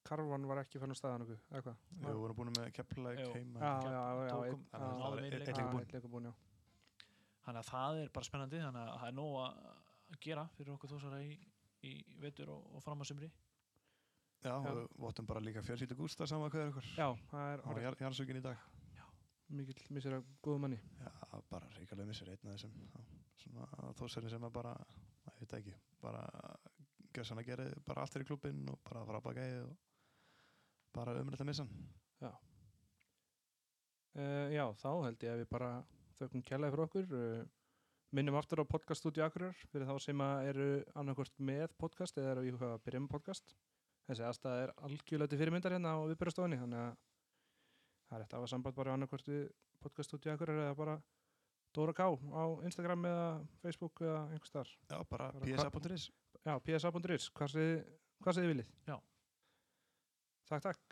Karvan var ekki fann á staðan okkur, eða hvað? Við vorum búin með keppleik heima. Já, já, já, Þannig að já, það já, já. er bara spennandi þannig að það er nóg að gera fyrir okkur þósara í, í vetur og, og fram á sumri Já, Já. og við vottum bara líka fjölskyldu Gústa saman hvað er ykkur. Já, það er jar- jarðsökin í dag. mikill missir af góðum manni. Já, bara ríkalega missur einn af þessum. já, Svona þósarinn sem er bara, að ég veit ekki, bara gjössan að gera bara allt fyrir klubbinn og bara fara að baka eið og bara umrætt að missa hann. Uh, já, þá held ég að við bara þökkum kjallaði fyrir okkur. Uh, minnum aftur á podcaststúdíu Akureyrar fyrir þá sem að eru annarkvort með podcast eða eru í hvað að byrja með podcast. Þessi aðstæða er algjörlega til fyrirmyndar hérna á viðbyrjastofunni, þannig að það er eftir að hafa samband bara annarkvort við podcaststúdíu Akureyrar eða bara Dóra K á Instagram eða Facebook eða einhvers þar. Já, bara Bara psa.is. Já, psa.is, hvað segið þið viljið? Já. Takk, takk.